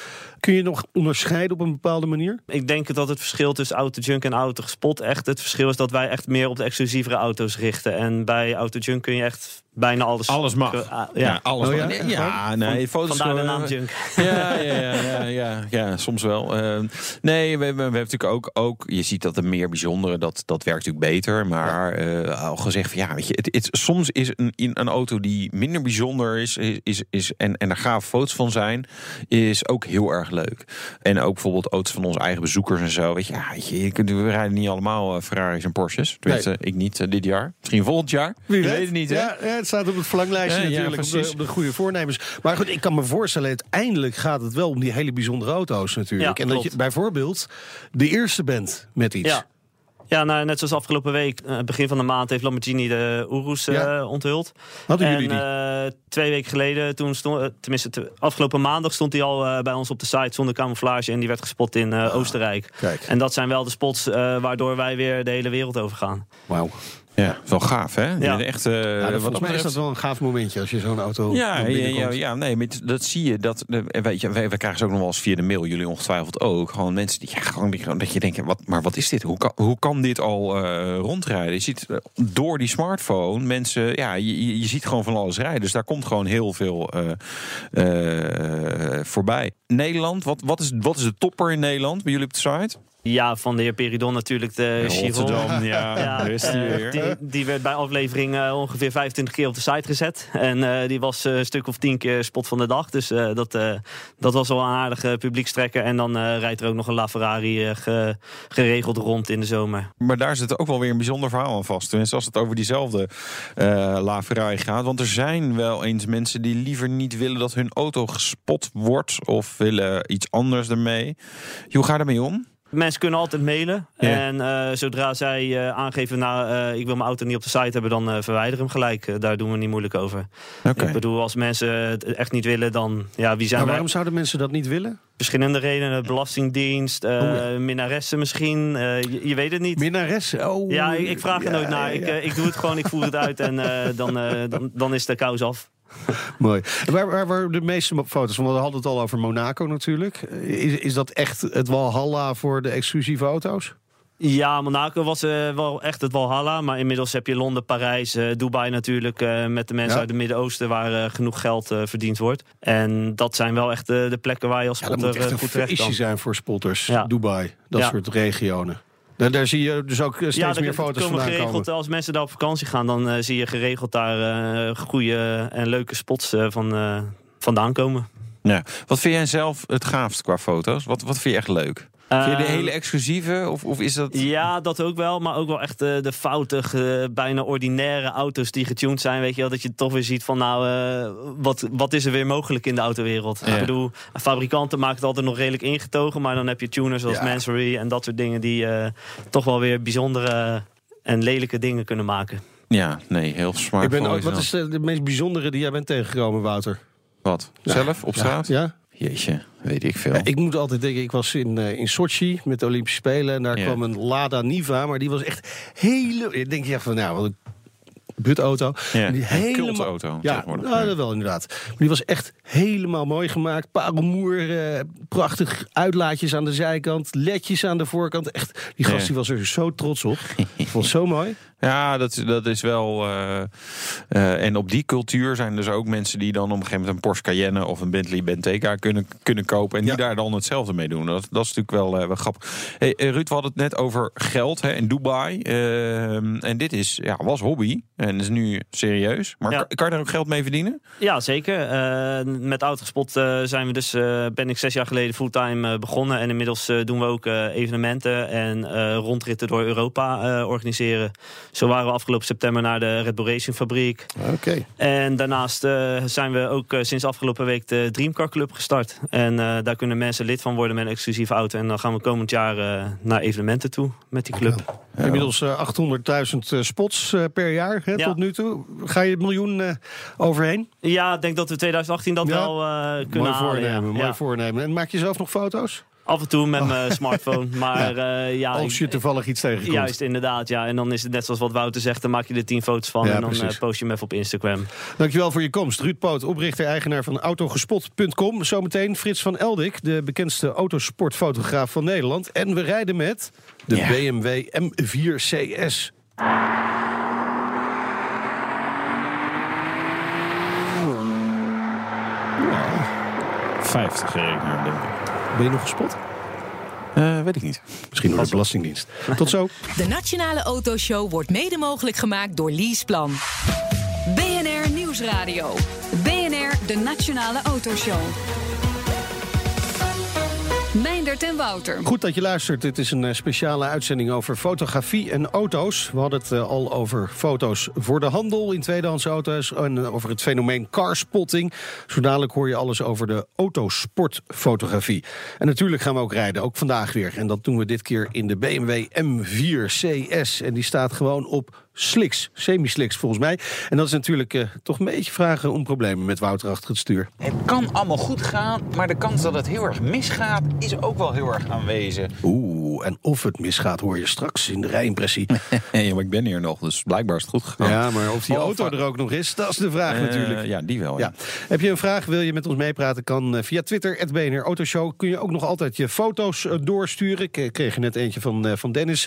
Kun je nog onderscheiden op een bepaalde manier? Ik denk dat het verschil tussen Autojunk en Autogespot echt het verschil is dat wij echt meer op de exclusievere auto's richten. En bij Autojunk kun je echt bijna alles. Alles mag. Ah, Ja, ja. alles Oh, mag. ja? Nee, ja, nee, foto's Vandaar de gewoon, naam eh, Junk. Ja, ja, ja, ja, ja, ja, soms wel. Eh, nee, we, we, we hebben natuurlijk ook, ook, je ziet dat de meer bijzondere, dat, dat werkt natuurlijk beter. Maar eh, al gezegd van ja, weet je, het, het, soms is een, in een auto die minder bijzonder is, is, is, is en, en daar gaaf foto's van zijn, is ook heel erg leuk. En ook bijvoorbeeld auto's van onze eigen bezoekers en zo. Weet je, ja, weet je, we rijden niet allemaal eh, Ferraris en Porsches. Tenminste, ik niet eh, dit jaar. Misschien volgend jaar. Je weet het niet, hè? Ja, het staat op het verlanglijstje Ja, ja, natuurlijk, op, de, op de goede voornemens. Maar goed, ik kan me voorstellen, uiteindelijk gaat het wel om die hele bijzondere auto's natuurlijk. En dat je bijvoorbeeld de eerste bent met iets. Ja. Ja, nou, net zoals afgelopen week, eh, begin van de maand, heeft Lamborghini de Urus eh, Ja. onthuld. Hadden en jullie die? eh, twee weken geleden, toen stond, eh, tenminste te- afgelopen maandag, stond hij al eh, bij ons op de site zonder camouflage en die werd gespot in eh, Oostenrijk. Ah, Kijk, En dat zijn wel de spots eh, waardoor wij weer de hele wereld over gaan. wauw. Ja, wel gaaf, hè? Ja. echt, eh, Ja, volgens mij is dat wel een gaaf momentje als je zo'n auto Ja, ja, ja, nee, maar dat zie je. Dat, eh, weet je wij, wij krijgen ze ook nog wel eens via de mail, jullie ongetwijfeld ook. Gewoon mensen die, ja, gewoon, die- gewoon dat je denkt, wat, maar wat is dit? Hoe kan, hoe kan dit al eh, rondrijden? Je ziet door die smartphone mensen, ja, je, je- ziet gewoon van alles rijden. Dus daar komt gewoon heel veel eh, eh, voorbij. Nederland, wat, wat, is, wat is de topper in Nederland bij jullie op de site? Ja, van de heer Peridon natuurlijk de. Rotterdam, ja, die weer. die, die werd bij aflevering eh, ongeveer 25 keer op de site gezet. En eh, die was eh, een stuk of 10 keer spot van de dag. Dus eh, dat, eh, dat was wel een aardige publiekstrekker. En dan eh, rijdt er ook nog een LaFerrari eh, ge- geregeld rond in de zomer. Maar daar zit ook wel weer een bijzonder verhaal aan vast. Tenminste, als het over diezelfde eh La Ferrari gaat. Want er zijn wel eens mensen die liever niet willen dat hun auto gespot wordt. Of willen iets anders ermee. Hoe ga je daarmee om? Mensen kunnen altijd mailen. Ja. En eh, zodra zij eh, aangeven, nou, eh, ik wil mijn auto niet op de site hebben, dan eh verwijder hem gelijk. Daar doen we niet moeilijk over. Oké. Ik bedoel, als mensen het echt niet willen, dan ja, wie zijn Maar wij? waarom zouden mensen dat niet willen? Verschillende redenen. Belastingdienst, eh Oh minnaressen misschien. eh, je, je weet het niet. Minnares? Oh, Ja, ik, ik vraag er ja, nooit naar. Ik, ja. ik doe het gewoon, ik voer het uit en eh, dan, eh, dan, dan is de kous af. Mooi. Waar, waar waren de meeste foto's van? We hadden het al over Monaco natuurlijk. Is, is dat echt het Walhalla voor de exclusieve auto's? Ja, Monaco was eh, wel echt het Walhalla. Maar inmiddels heb je Londen, Parijs, eh, Dubai natuurlijk. eh, met de mensen Ja. uit het Midden-Oosten waar genoeg geld verdiend wordt. En dat zijn wel echt de plekken waar je als Ja, dat spotter moet echt een goed terecht feestje kan. zijn voor spotters. Ja. Dubai, dat soort regionen. Daar, daar zie je dus ook eh, steeds Ja, meer er foto's komen vandaan geregeld, komen. als mensen daar op vakantie gaan, dan eh, zie je geregeld daar eh goede en leuke spots eh, van, eh, vandaan komen. Ja. Wat vind jij zelf het gaafst qua foto's? Wat, wat vind je echt leuk? Vind je de Eh, hele exclusieve? Of, of is dat... Ja, dat ook wel. Maar ook wel echt eh, de foutige, bijna ordinaire auto's die getuned zijn. Weet je wel, dat je toch weer ziet van nou, eh, wat, wat is er weer mogelijk in de autowereld. Ja. Ik bedoel, fabrikanten maken het altijd nog redelijk ingetogen. Maar dan heb je tuners zoals Ja. Mansory en dat soort dingen die eh, toch wel weer bijzondere en lelijke dingen kunnen maken. Ja, nee, heel smart. Ik ben ook, wat is de, de meest bijzondere die jij bent tegengekomen, Wouter? Wat? Zelf op straat? Ja? Ja? Jeetje, weet ik veel. Ja, ik moet altijd denken, ik was in, eh, in Sochi met de Olympische Spelen en daar Ja. kwam een Lada Niva, maar die was echt hele. Ik denk je echt van, nou, wat een butauto. Ja, die een helemaal, cultauto Ja, tegenwoordig. nou, Ja. dat wel inderdaad. Maar die was echt helemaal mooi gemaakt. Parelmoer, eh, prachtig uitlaatjes aan de zijkant, ledjes aan de voorkant. Echt, die gast Ja. die was er zo trots op. Ik vond het zo mooi. Ja, dat, dat is wel. eh, eh, en op die cultuur zijn dus ook mensen die dan op een gegeven moment een Porsche Cayenne of een Bentley Bentayga kunnen, kunnen kopen. En die Ja. daar dan hetzelfde mee doen. Dat, dat is natuurlijk wel, eh, wel grappig. Hey, Ruud, we hadden het net over geld hè, in Dubai. Ehm, en dit is, ja, was hobby. En is nu serieus. Maar Ja. kan, kan je daar ook geld mee verdienen? Ja, zeker. Eh, met Autogespot eh, zijn we dus, eh, ben ik zes jaar geleden fulltime eh, begonnen. En inmiddels doen we ook eh, evenementen en eh, rondritten door Europa eh, organiseren. Zo waren we afgelopen september naar de Red Bull Racing fabriek. Oké. En daarnaast eh, zijn we ook eh, sinds afgelopen week de Dreamcar Club gestart. En eh, daar kunnen mensen lid van worden met een exclusieve auto. En dan gaan we komend jaar eh, naar evenementen toe met die club. Inmiddels eh, 800.000 eh, spots eh, per jaar hè, Ja. tot nu toe. Ga je het miljoen eh, overheen? Ja, ik denk dat we 2018 dat Ja. wel eh, kunnen mooi halen. ja. voornemen, mooi Ja. voornemen. En maak je zelf nog foto's? Af en toe met mijn smartphone. Maar ja, ja Als je toevallig iets tegenkomt. Juist, inderdaad. Ja. En dan is het net zoals wat Wouter zegt, dan maak je er tien foto's van Ja, en dan eh, post je hem even op Instagram. Dankjewel voor je komst. Ruud Poot, oprichter-eigenaar van Autogespot.com. Zometeen Frits van Eldik, de bekendste autosportfotograaf van Nederland. En we rijden met de Ja. BMW M4 CS. 50 rekenen, denk ik. Ben je nog gespot? Eh, weet ik niet. Misschien door de Belastingdienst. Tot zo. De Nationale Autoshow wordt mede mogelijk gemaakt door Leaseplan. BNR Nieuwsradio. BNR, de Nationale Autoshow. Meindert en Wouter. Goed dat je luistert. Dit is een eh, speciale uitzending over fotografie en auto's. We hadden het eh, al over foto's voor de handel in tweedehands auto's... en eh, over het fenomeen carspotting. Zo dadelijk hoor je alles over de autosportfotografie. En natuurlijk gaan we ook rijden, ook vandaag weer. En dat doen we dit keer in de BMW M4 CS. En die staat gewoon op slicks, semi-slicks volgens mij. En dat is natuurlijk eh, toch een beetje vragen om problemen met Wouter achter het stuur. Het kan allemaal goed gaan, maar de kans dat het heel erg misgaat is ook wel heel erg aanwezig. Oeh, en of het misgaat hoor je straks in de rijimpressie. Nee, maar ik ben hier nog, dus blijkbaar is het goed gegaan. Ja, maar of die Oh, auto va- er ook nog is, dat is de vraag Eh, natuurlijk. Ja, die wel. Ja. Heb je een vraag, wil je met ons meepraten, kan eh, via Twitter, het BNR Autoshow. Kun je ook nog altijd je foto's eh, doorsturen. Ik eh, kreeg er net eentje van, eh, van Dennis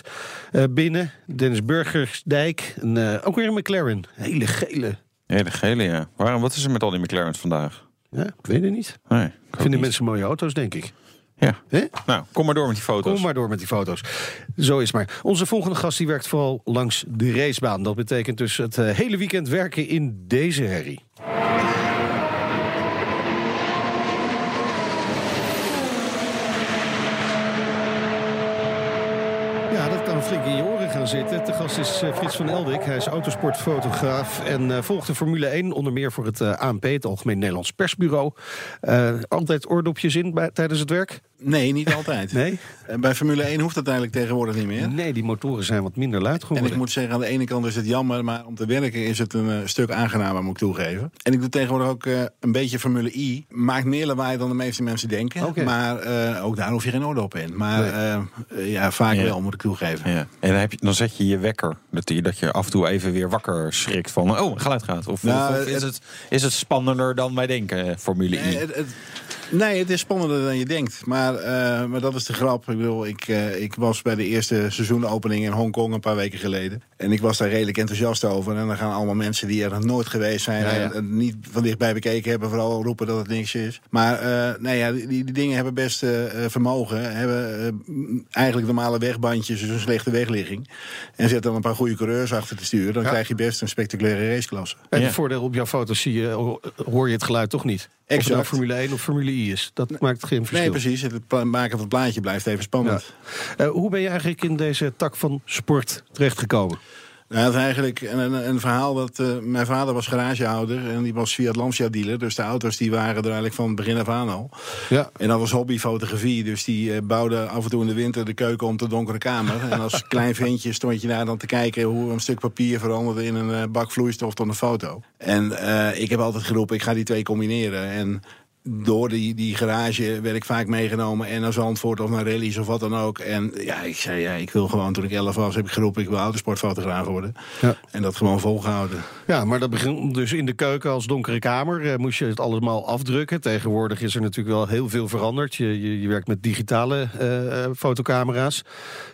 eh, binnen. Dennis Burgersdijk. En, eh, ook weer een McLaren. Hele gele. Hele gele, ja. Waarom, wat is er met al die McLaren's vandaag? Ja, ik weet het niet. Nee, ik ook Vinden mensen mooie auto's, denk ik. Ja. Nou, kom maar door met die foto's. Kom maar door met die foto's. Zo is maar. Onze volgende gast die werkt vooral langs de racebaan. Dat betekent dus het eh, hele weekend werken in deze herrie. Ja, dat kan flink in je oren gaan zitten. De gast is eh, Frits van Eldik. Hij is autosportfotograaf en eh, volgt de Formule 1 onder meer voor het ANP, het Algemeen Nederlands Persbureau. Altijd oordopjes in bij, tijdens het werk? Nee, niet altijd. Nee? En Bij Formule 1 hoeft dat eigenlijk tegenwoordig niet meer. Nee, die motoren zijn wat minder luid En geworden. ik moet zeggen, aan de ene kant is het jammer, maar om te werken is het een eh, stuk aangenamer, moet ik toegeven. En ik doe tegenwoordig ook eh, een beetje Formule I. Maakt meer lawaai dan de meeste mensen denken. Maar eh, ook daar hoef je geen orde op in. Maar Nee. eh, eh, ja, vaak Ja. wel, moet ik toegeven. Ja. En dan, heb je, dan zet je je wekker. Dat je, dat je af en toe even weer wakker schrikt van... oh, geluid gaat. Of, Nou, of- of is, het- het, is het spannender dan wij denken, eh, Formule I? Nee, het, het- nee, het is spannender dan je denkt. Maar, eh, maar dat is de grap. Ik bedoel, ik, eh, ik was bij de eerste seizoenopening in Hongkong een paar weken geleden. En ik was daar redelijk enthousiast over. En dan gaan allemaal mensen die er nog nooit geweest zijn... Ja, ja. en het niet van dichtbij bekeken hebben... vooral roepen dat het niks is. Maar eh, nee, ja, die, die dingen hebben best eh, eh, vermogen. Hebben eh, eigenlijk normale wegbandjes, dus een slechte wegligging. En zet dan een paar goede coureurs achter te sturen. Dan Ja. krijg je best een spectaculaire raceklasse. En het voordeel op jouw foto's zie je, ho- hoor je het geluid toch niet. Of het nou Exact. Formule 1 of Formule I is. Dat maakt geen verschil. Nee, precies. Het maken van het plaatje blijft even spannend. Eh, hoe ben je eigenlijk in deze tak van sport terechtgekomen? Nou, het is eigenlijk een, een, een verhaal dat... eh, mijn vader was garagehouder en die was Fiat Lancia dealer. Dus de auto's die waren er eigenlijk van het begin af aan al. Ja. En dat was hobbyfotografie. Dus die eh, bouwde af en toe in de winter de keuken om de donkere kamer. En als klein ventje stond je daar dan te kijken... hoe een stuk papier veranderde in een eh, bak vloeistof tot een foto. En ik heb altijd geroepen, ik ga die twee combineren. En door die, die garage werd ik vaak meegenomen en naar Zandvoort of naar rallies of wat dan ook. En ja, ik zei, ja, ik wil gewoon, toen ik 11 was, heb ik geroepen, ik wil autosportfotograaf worden. Ja. En dat gewoon volgehouden. ja, maar dat begint dus in de keuken als donkere kamer. Eh, moest je het allemaal afdrukken. Tegenwoordig is er natuurlijk wel heel veel veranderd. Je, je, je werkt met digitale eh, eh, fotocamera's.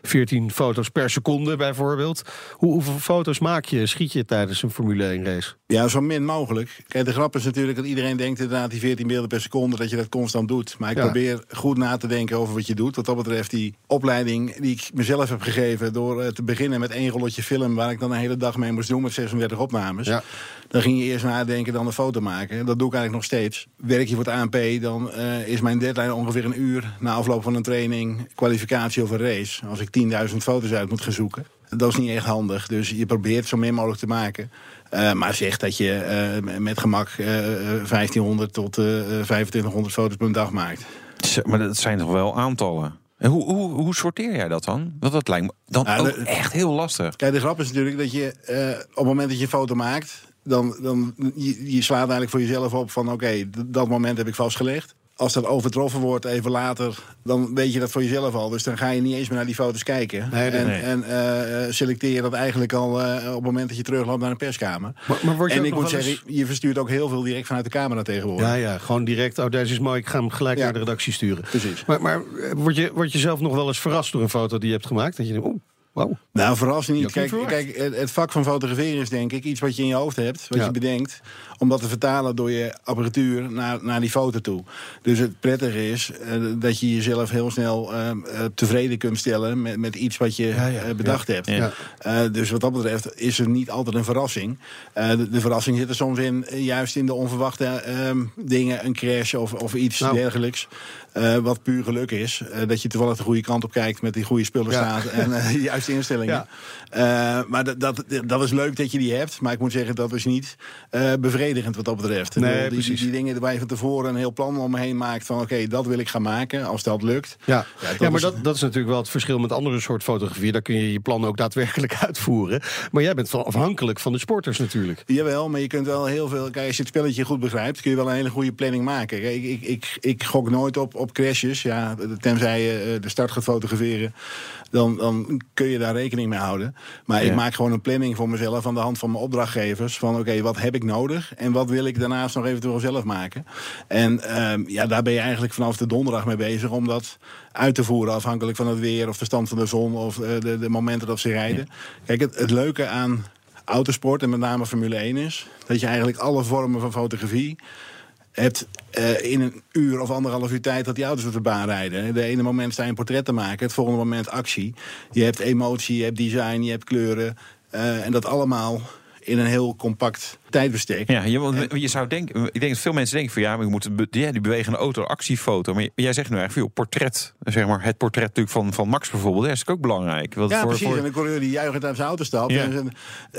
14 foto's per seconde bijvoorbeeld. Hoe, hoeveel foto's maak je, schiet je tijdens een Formule 1 race? Ja, zo min mogelijk. Kijk, de grap is natuurlijk dat iedereen denkt inderdaad die 14 beelden per seconde, dat je dat constant doet. Maar ik Ja. probeer goed na te denken over wat je doet. Wat dat betreft die opleiding die ik mezelf heb gegeven door eh, te beginnen met één rolletje film, waar ik dan een hele dag mee moest doen met 36 opnames. Ja. Dan ging je eerst nadenken, dan een foto maken. Dat doe ik eigenlijk nog steeds. Werk je voor het ANP, dan eh, is mijn deadline ongeveer een uur na afloop van een training, kwalificatie of een race. Als ik 10.000 foto's uit moet gaan zoeken. Dat is niet echt handig. Dus je probeert zo min mogelijk te maken. Eh, maar zeg dat je eh, met gemak eh, eh, 1500 tot eh, eh, 2500 foto's per dag maakt. Maar dat zijn toch wel aantallen? En hoe, hoe, hoe sorteer jij dat dan? Want dat lijkt me dan Ja, ook de- echt heel lastig. Kijk, de grap is natuurlijk dat je op het moment dat je een foto maakt, dan, dan je, je slaat eigenlijk voor jezelf op van oké, dat moment heb ik vastgelegd. Als dat overtroffen wordt even later, dan weet je dat voor jezelf al. Dus dan ga je niet eens meer naar die foto's kijken. Nee, nee, en nee. en eh, selecteer je dat eigenlijk al eh, op het moment dat je terugloopt naar een perskamer. Maar, maar word je En ik moet zeggen, eens- je verstuurt ook heel veel direct vanuit de camera tegenwoordig. Ja, ja, gewoon direct. Oh, deze is mooi. Ik ga hem gelijk Ja. naar de redactie sturen. Precies. Maar, maar eh, word, je, word je zelf nog wel eens verrast door een foto die je hebt gemaakt? Dat je denkt, oh, wauw. Nou, verras niet. Kijk, kijk, het- het vak van fotograferen is denk ik iets wat je in je hoofd hebt, wat Ja. je bedenkt, om dat te vertalen door je apparatuur naar, naar die foto toe. Dus het prettige is eh, dat je jezelf heel snel eh, eh, tevreden kunt stellen met, met iets wat je Ja, ja, bedacht hebt. Ja. Dus wat dat betreft is er niet altijd een verrassing. De, de verrassing zit er soms in, juist in de onverwachte ehm, dingen, een crash of, of iets Nou. dergelijks. wat puur geluk is. Dat je toevallig de goede kant op kijkt met die goede spullen staat en eh, de juiste instellingen. Eh, maar dat, dat, dat is leuk dat je die hebt. Maar ik moet zeggen, dat is niet eh, bevredigend wat dat betreft. Nee, bedoel, die, die, precies. die dingen waar je van tevoren een heel plan omheen maakt. Van oké, dat wil ik gaan maken. Als dat lukt. Ja, Ja, maar is- dat, dat is natuurlijk wel het verschil met andere soort fotografie. Daar kun je je plan ook daadwerkelijk uitvoeren. Maar jij bent wel afhankelijk van de sporters natuurlijk. Jawel, maar je kunt wel heel veel. Kijk, als je het spelletje goed begrijpt, kun je wel een hele goede planning maken. Kijk, ik, ik, ik, ik gok nooit op, op crashes. Ja, tenzij je eh, de start gaat fotograferen. Dan, dan kun je daar rekening mee houden. Maar ik maak gewoon een planning voor mezelf aan de hand van mijn opdrachtgevers. Van oké, wat heb ik nodig? En wat wil ik daarnaast nog eventueel zelf maken? En ehm, ja, daar ben je eigenlijk vanaf de donderdag mee bezig om dat uit te voeren. Afhankelijk van het weer of de stand van de zon of eh, de, de momenten dat ze rijden. Kijk, het, het leuke aan autosport en met name Formule 1 is dat je eigenlijk alle vormen van fotografie hebt eh, in een uur of anderhalf uur tijd dat die auto's op de baan rijden. De ene moment sta je een portret te maken, het volgende moment actie. Je hebt emotie, je hebt design, je hebt kleuren. eh, en dat allemaal in een heel compact tijdbestek. Ja, je, want je zou denken, ik denk dat veel mensen denken van ja, maar je moet be- ja, die bewegende auto actiefoto. Maar jij zegt nu eigenlijk joh, portret, zeg maar het portret natuurlijk van, van Max bijvoorbeeld, dat is ook belangrijk. Want Ja, voor, precies. voor- En een coureur die juichend uit zijn auto stapt. Ja. En,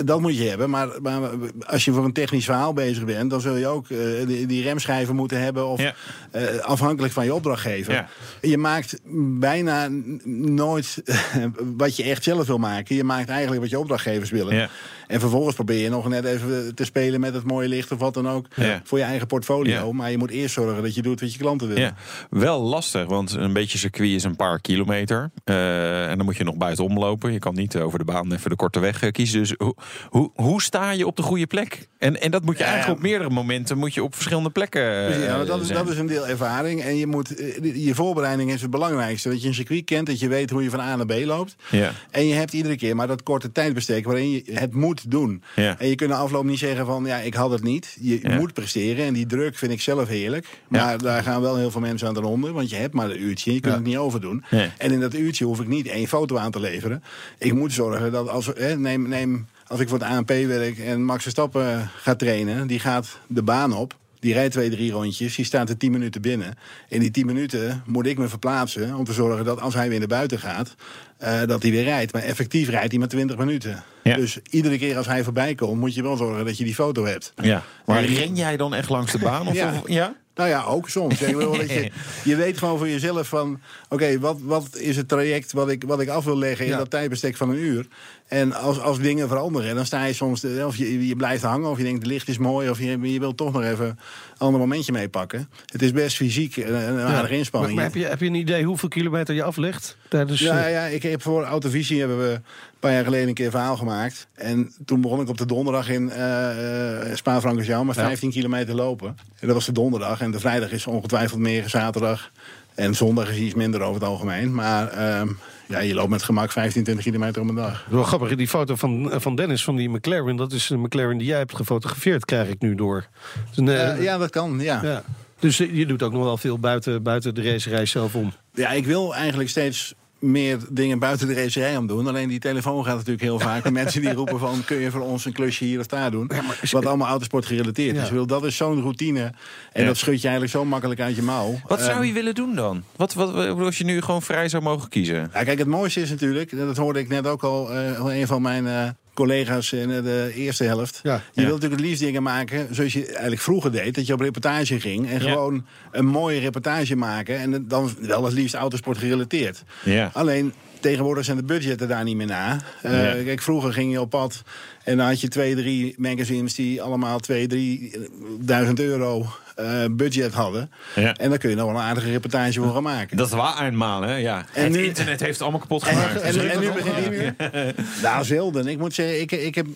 dat moet je hebben. Maar, maar als je voor een technisch verhaal bezig bent... dan zul je ook eh, die, die remschijven moeten hebben... of Ja. eh, afhankelijk van je opdrachtgever. Ja. Je maakt bijna nooit wat je echt zelf wil maken. Je maakt eigenlijk wat je opdrachtgevers willen. Ja. En vervolgens probeer je nog net even te spelen met het mooie licht... of wat dan ook, Ja. voor je eigen portfolio. Ja. Maar je moet eerst zorgen dat je doet wat je klanten willen. Ja, wel lastig, want een beetje circuit is een paar kilometer. Eh, en dan moet je nog buitenom lopen. Je kan niet over de baan even de korte weg eh, kiezen. Dus hoe, hoe, hoe sta je op de goede plek? En, en dat moet je eigenlijk op meerdere momenten moet je op verschillende plekken. eh, ja, dat, is, zijn. dat is een deel ervaring. En je, moet, je voorbereiding is het belangrijkste. Dat je een circuit kent, dat je weet hoe je van A naar B loopt. Ja. En je hebt iedere keer maar dat korte tijdbestek waarin je het moet doen. Ja. En je kunt na afloop niet zeggen van ja, ik had het niet. Je Ja. moet presteren en die druk vind ik zelf heerlijk. Maar daar gaan wel heel veel mensen aan ten onder. Want je hebt maar een uurtje, je kunt het niet overdoen. En in dat uurtje hoef ik niet één foto aan te leveren. Ik moet zorgen dat als, hè, neem, neem, als ik voor het ANP werk en Max Verstappen gaat trainen, die gaat de baan op. Die rijdt twee, drie rondjes. Die staat er tien minuten binnen. In die tien minuten moet ik me verplaatsen. Om te zorgen dat als hij weer naar buiten gaat. eh, dat hij weer rijdt. Maar effectief rijdt hij maar 20 minuten. Ja. Dus iedere keer als hij voorbij komt. moet je wel zorgen dat je die foto hebt. Ja. Maar En- ren jij dan echt langs de baan? Of, Ja. of- ja? Nou ja, ook soms. Ik bedoel, dat je, je weet gewoon voor jezelf van... oké, wat, wat is het traject wat ik, wat ik af wil leggen in Ja. dat tijdbestek van een uur? En als, als dingen veranderen, dan sta je soms... of je, je blijft hangen, of je denkt het licht is mooi... of je, je wilt toch nog even een ander momentje meepakken. Het is best fysiek een, een aardige inspanning. maar heb, je, heb je een idee hoeveel kilometer je aflegt? Tijdens, Ja, eh, ja, ik heb voor Autovisie hebben we paar jaar geleden een keer een verhaal gemaakt. En toen begon ik op de donderdag in eh, Spa-Francorchamps Ja. 15 kilometer lopen. En dat was de donderdag. En de vrijdag is ongetwijfeld meer, zaterdag. En zondag is iets minder over het algemeen. Maar ehm, ja, je loopt met gemak 15, 20 kilometer op een dag. Wel grappig, die foto van, eh, van Dennis van die McLaren, dat is een McLaren die jij hebt gefotografeerd, krijg ik nu door. Dus, ja, dat kan, ja. ja. Dus je doet ook nog wel veel buiten, buiten de racerij zelf om. Ja, ik wil eigenlijk steeds meer dingen buiten de racerij om doen. Alleen die telefoon gaat natuurlijk heel vaak. mensen die roepen van... kun je voor ons een klusje hier of daar doen? Wat allemaal autosport gerelateerd is. Bedoel, Dat is zo'n routine. En dat schud je eigenlijk zo makkelijk uit je mouw. Wat zou Ehm, je willen doen dan? Wat, wat, als je nu gewoon vrij zou mogen kiezen? Ja, kijk, het mooiste is natuurlijk... dat hoorde ik net ook al van een van mijn... eh, collega's in de eerste helft. Ja. je Ja. wilt natuurlijk het liefst dingen maken zoals je eigenlijk vroeger deed. Dat je op reportage ging en Ja. gewoon een mooie reportage maken. En dan wel het liefst autosport gerelateerd. Ja. Alleen tegenwoordig zijn de budgetten daar niet meer na. Eh, Ja. Kijk, vroeger ging je op pad en dan had je twee, drie magazines die allemaal twee, drie duizend euro eh, budget hadden. Ja. En daar kun je nog wel een aardige reportage voor gaan maken. Dat was eenmaal, hè? Ja. En het nu- internet heeft het allemaal kapot En, gemaakt. en, en nu begint hij weer. Nou, zelden. Ik moet zeggen, ik, ik heb,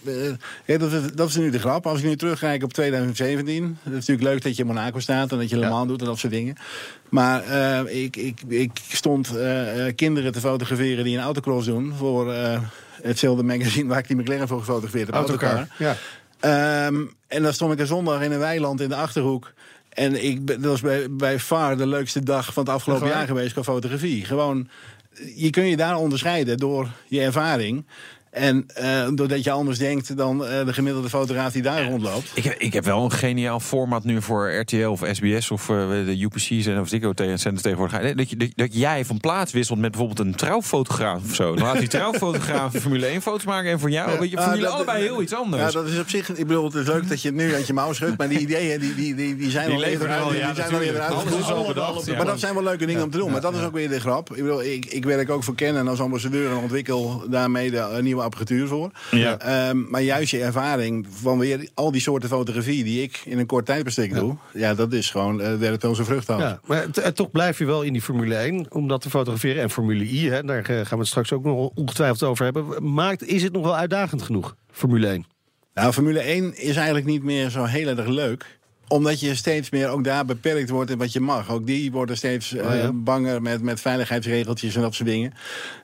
eh, dat, is, dat is nu de grap. Als ik nu terugkijk op 2017. Het is natuurlijk leuk dat je in Monaco staat en dat je Le Mans doet en dat soort dingen. Maar eh, ik, ik, ik stond kinderen te fotograferen die een autocross doen. Voor eh, hetzelfde magazine waar ik die McLaren voor gefotografeerd heb. Autocar. Ja. Ehm, en dan stond ik een zondag in een weiland in de achterhoek. En ik, ben- dat was bij, bij far de leukste dag van het afgelopen jaar geweest qua fotografie. Gewoon, je kun je daar onderscheiden door je ervaring. En eh, doordat je anders denkt dan eh, de gemiddelde fotograaf die daar rondloopt. Ik heb, ik heb wel een geniaal format nu voor RTL of SBS of eh, de UPC's en of Ziggo tegen zenders tegenwoordig. Dat, je, dat, dat jij van plaats wisselt met bijvoorbeeld een trouwfotograaf of zo. Dan laat die trouwfotograaf Formule 1 foto's maken en voor jou, weet je, Ah, Formule dat- allebei heel iets anders. Ja, dat is op zich. Ik bedoel, het is leuk dat je het nu uit je mouw schudt. Maar die ideeën die, die, die, die zijn Die al leven eerder er uit. Die ja, zijn al eerder ja. Maar dat zijn wel leuke dingen om te doen. Maar dat is ook weer de grap. Ik, bedoel, ik, ik werk ook voor Canon als ambassadeur en ontwikkel daarmee de eh, nieuwe apparatuur voor. Ja. Ehm, maar juist je ervaring van weer al die soorten fotografie die ik in een kort tijdbestek doe. Ja, dat is gewoon, eh werkt zijn vrucht af. Ja, maar eh, toch blijf je wel in die Formule 1 om dat te fotograferen. En Formule I, hè, daar eh, gaan we het straks ook nog ongetwijfeld over hebben. Maakt, is het nog wel uitdagend genoeg, Formule 1? Nou, Formule 1 is eigenlijk niet meer zo heel erg leuk. Omdat je steeds meer ook daar beperkt wordt in wat je mag. Ook die worden steeds eh, Oh ja. banger met, met veiligheidsregeltjes en dat soort dingen.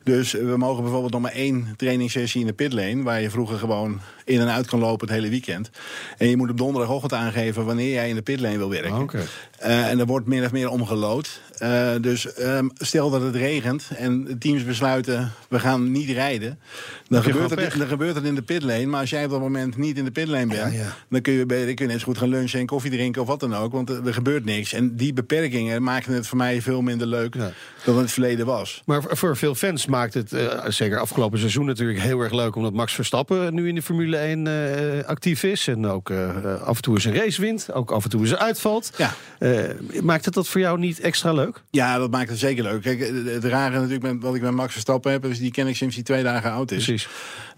Dus eh, we mogen bijvoorbeeld nog maar één trainingssessie in de pitlane... waar je vroeger gewoon in en uit kan lopen het hele weekend. En je moet op donderdagochtend aangeven wanneer jij in de pitlane wil werken. Oké. Eh, en er wordt min of meer omgelood. Eh, dus ehm, stel dat het regent en de teams besluiten... we gaan niet rijden, dan gebeurt, het, dan gebeurt het in de pitlane. Maar als jij op dat moment niet in de pitlane bent... Ja, ja. dan kun je, dan kun je net zo goed gaan lunchen en koffie drinken of wat dan ook. Want er, er gebeurt niks. En die beperkingen maken het voor mij veel minder leuk... Ja. Dan het verleden was. Maar voor- veel fans maakt het, eh, zeker afgelopen seizoen natuurlijk heel erg leuk... omdat Max Verstappen nu in de Formule 1 eh, actief is. En ook eh, af en toe eens een race wint. Ook af en toe eens uitvalt. Ja. Maakt het dat voor jou niet extra leuk? Ja, dat maakt het zeker leuk. Kijk, het rare natuurlijk met wat ik met Max Verstappen heb... is die ken ik sinds hij twee dagen oud is. Precies.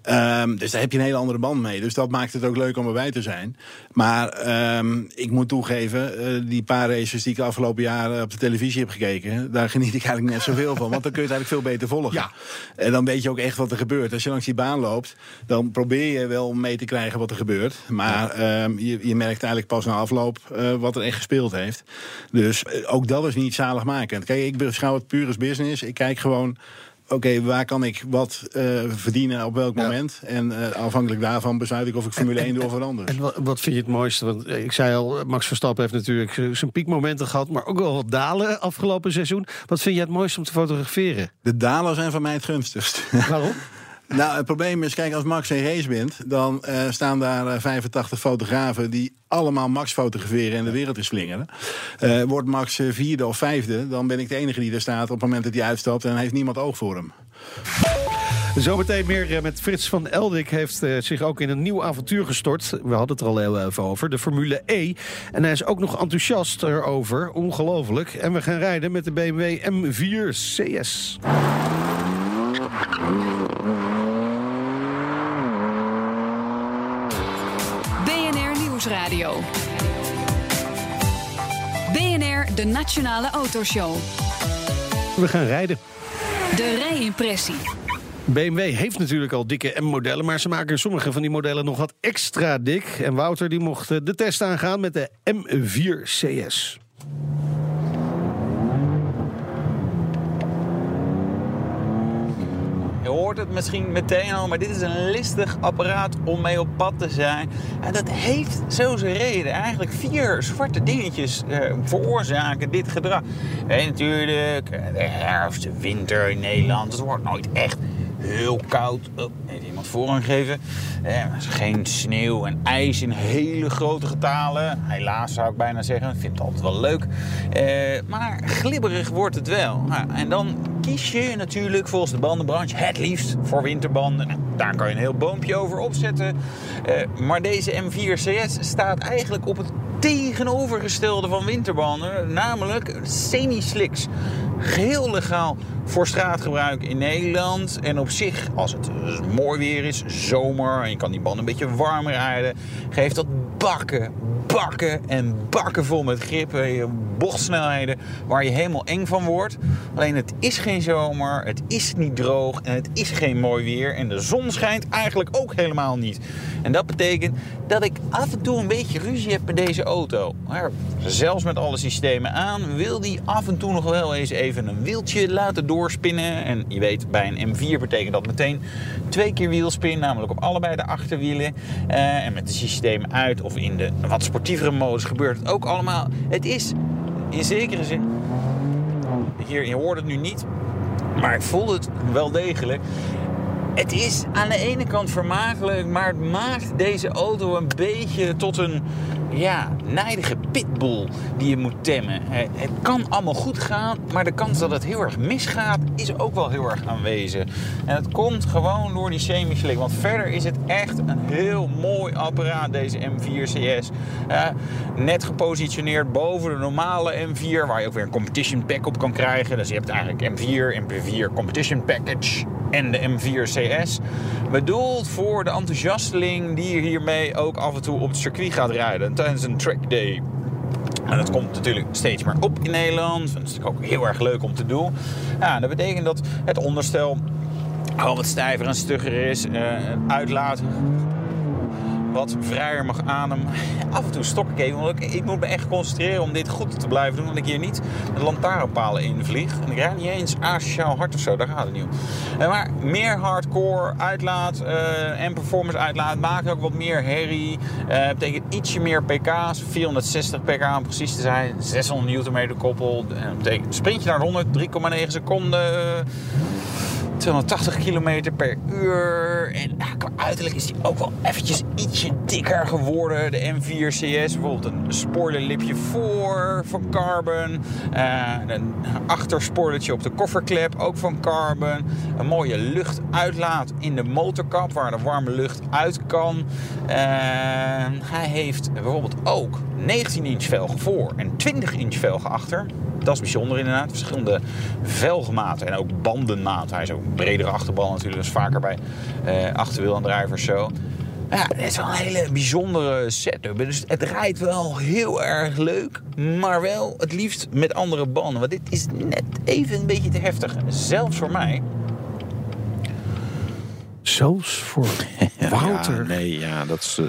Ehm, dus daar heb je een hele andere band mee. Dus dat maakt het ook leuk om erbij te zijn. Maar ehm, ik moet toegeven, die paar races die ik de afgelopen jaren op de televisie heb gekeken... daar geniet ik eigenlijk net zoveel van. Want dan kun je het eigenlijk veel beter volgen. Ja. En dan weet je ook echt wat er gebeurt. Als je langs die baan loopt, dan probeer je wel mee te krijgen wat er gebeurt. Maar ehm, je, je merkt eigenlijk pas na afloop eh, wat er echt gespeeld heeft. Dus eh, ook dat is niet zaligmakend. Kijk, ik beschouw het puur als business. Ik kijk gewoon... Oké, waar kan ik wat eh, verdienen op welk Ja. moment? En eh, afhankelijk daarvan besluit ik of ik Formule 1 doe of wat anders. En wat, vind je het mooiste? Want eh, ik zei al, Max Verstappen heeft natuurlijk zijn piekmomenten gehad... maar ook wel wat dalen afgelopen seizoen. Wat vind je het mooiste om te fotograferen? De dalen zijn van mij het gunstigst. Waarom? Nou, het probleem is, kijk, als Max een race wint... dan eh, staan daar eh, 85 fotografen die allemaal Max fotograferen... en de wereld is slingeren. Eh, wordt Max eh, vierde of vijfde, dan ben ik de enige die er staat... op het moment dat hij uitstapt en heeft niemand oog voor hem. Zometeen meer eh, met Frits van Eldik heeft eh, zich ook in een nieuw avontuur gestort. We hadden het er al heel even over, de Formule E. En hij is ook nog enthousiast erover, ongelooflijk. En we gaan rijden met de BMW M4 CS. Nieuwsradio. BNR, de Nationale Autoshow. We gaan rijden. De rijimpressie. BMW heeft natuurlijk al dikke M-modellen, maar ze maken sommige van die modellen nog wat extra dik. En Wouter die mocht eh, de test aangaan met de M4 CS. Je hoort het misschien meteen al, maar dit is een listig apparaat om mee op pad te zijn. En dat heeft zo zijn reden. Eigenlijk vier zwarte dingetjes eh, veroorzaken dit gedrag. En natuurlijk, eh, de herfst, de winter in Nederland. Het wordt nooit echt heel koud. Oh, heeft iemand voorrang gegeven. Eh, geen sneeuw en ijs in hele grote getalen. Helaas zou ik bijna zeggen. Ik vind het altijd wel leuk. Eh, maar glibberig wordt het wel. En dan kies je natuurlijk volgens de bandenbranche het liefst voor winterbanden. Daar kan je een heel boompje over opzetten. Eh, maar deze M4 CS staat eigenlijk op het tegenovergestelde van winterbanden. Namelijk semi-slicks. Geheel legaal voor straatgebruik in Nederland. En op zich, als het mooi weer is, zomer... en je kan die banden een beetje warmer rijden... geeft dat bakken, bakken en bakken vol met grip. eh, Bochtsnelheden waar je helemaal eng van wordt. Alleen het is geen zomer, het is niet droog en het is geen mooi weer. En de zon schijnt eigenlijk ook helemaal niet. En dat betekent dat ik af en toe een beetje ruzie heb met deze auto. Maar zelfs met alle systemen aan wil die af en toe nog wel eens even een wieltje laten doorspinnen. En je weet, bij een M4 betekent dat meteen twee keer wielspin, namelijk op allebei de achterwielen. Eh, en met de systeem uit of in de wat sportievere modus gebeurt het ook allemaal. Het is in zekere zin, hier, je hoort het nu niet, maar ik voel het wel degelijk. Het is aan de ene kant vermakelijk, maar het maakt deze auto een beetje tot een ja, nijdige pitbull die je moet temmen. Eh, Het kan allemaal goed gaan, maar de kans dat het heel erg misgaat is ook wel heel erg aanwezig. En het komt gewoon door die semi-slick, want verder is het echt een heel mooi apparaat, deze M4 CS. Eh, net gepositioneerd boven de normale M4, waar je ook weer een competition pack op kan krijgen. Dus je hebt eigenlijk M4, MP4 competition package en de M4 CS. Bedoeld voor de enthousiasteling die hiermee ook af en toe op het circuit gaat rijden tijdens een track day. En dat komt natuurlijk steeds meer op in Nederland. Dat is natuurlijk ook heel erg leuk om te doen. Ja, dat betekent dat het onderstel al wat stijver en stugger is. Eh, uitlaat wat vrijer mag ademen. Af en toe stok ik even, want ik, ik moet me echt concentreren om dit goed te blijven doen. Want ik hier niet de lantaarnpalen invlieg. En ik rijd niet eens asociaal hard of zo, daar gaat het niet om. Eh, Maar meer hardcore uitlaat eh, en performance uitlaat maakt ook wat meer herrie. Eh betekent ietsje meer pk's, 460 pk om precies te zijn. 600 Nm koppel. Dat betekent sprintje naar de 100, 3,9 seconden. 280 km per uur. En ja, qua uiterlijk is die ook wel eventjes ietsje dikker geworden. De M4 CS, bijvoorbeeld een spoilerlipje voor van Carbon. Eh, een achterspoilertje op de kofferklep, ook van Carbon. Een mooie luchtuitlaat in de motorkap, waar de warme lucht uit kan. Eh, hij heeft bijvoorbeeld ook 19 inch velgen voor en 20 inch velgen achter. Dat is bijzonder inderdaad. Verschillende velgmaten en ook bandenmaten. Hij is ook een bredere achterbal natuurlijk. Dat is vaker bij eh achterwielaandrijvers zo. Ja, het is wel een hele bijzondere setup. Dus het rijdt wel heel erg leuk. Maar wel het liefst met andere banden. Want dit is net even een beetje te heftig. Zelfs voor mij. Zelfs voor Wouter. Ja, nee, ja, dat is. eh,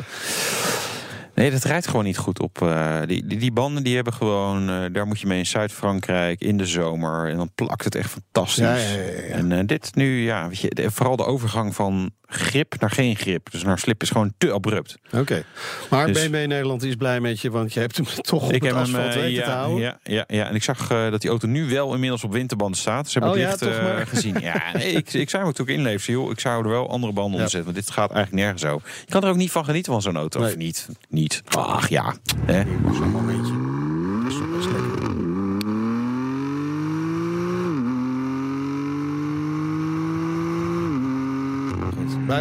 Nee, dat rijdt gewoon niet goed op. eh, die, die, die banden die hebben gewoon. eh, daar moet je mee in Zuid-Frankrijk in de zomer. En dan plakt het echt fantastisch. Ja, ja, ja. En eh, dit nu, ja, weet je, de- vooral de overgang van grip naar geen grip. Dus naar slip is gewoon te abrupt. Oké. Maar Dus- BMW Nederland is blij met je, want je hebt hem toch op ik het heb hem asfalt weten te ja, houden. ja, ja, ja, en ik zag dat die auto nu wel inmiddels op winterbanden staat. Ze hebben Oh licht gezien. Ja, nee, ik, ik zou het ook inleveren. Joh. Ik zou er wel andere banden onder Ja. zetten. Want dit gaat eigenlijk nergens zo. Je kan er ook niet van genieten van zo'n auto. Nee. Of niet? Niet. Ach ja. Hè? Zo'n momentje. Dat is toch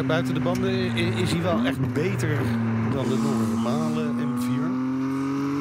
Buiten de banden is hij wel echt beter dan de normale M4.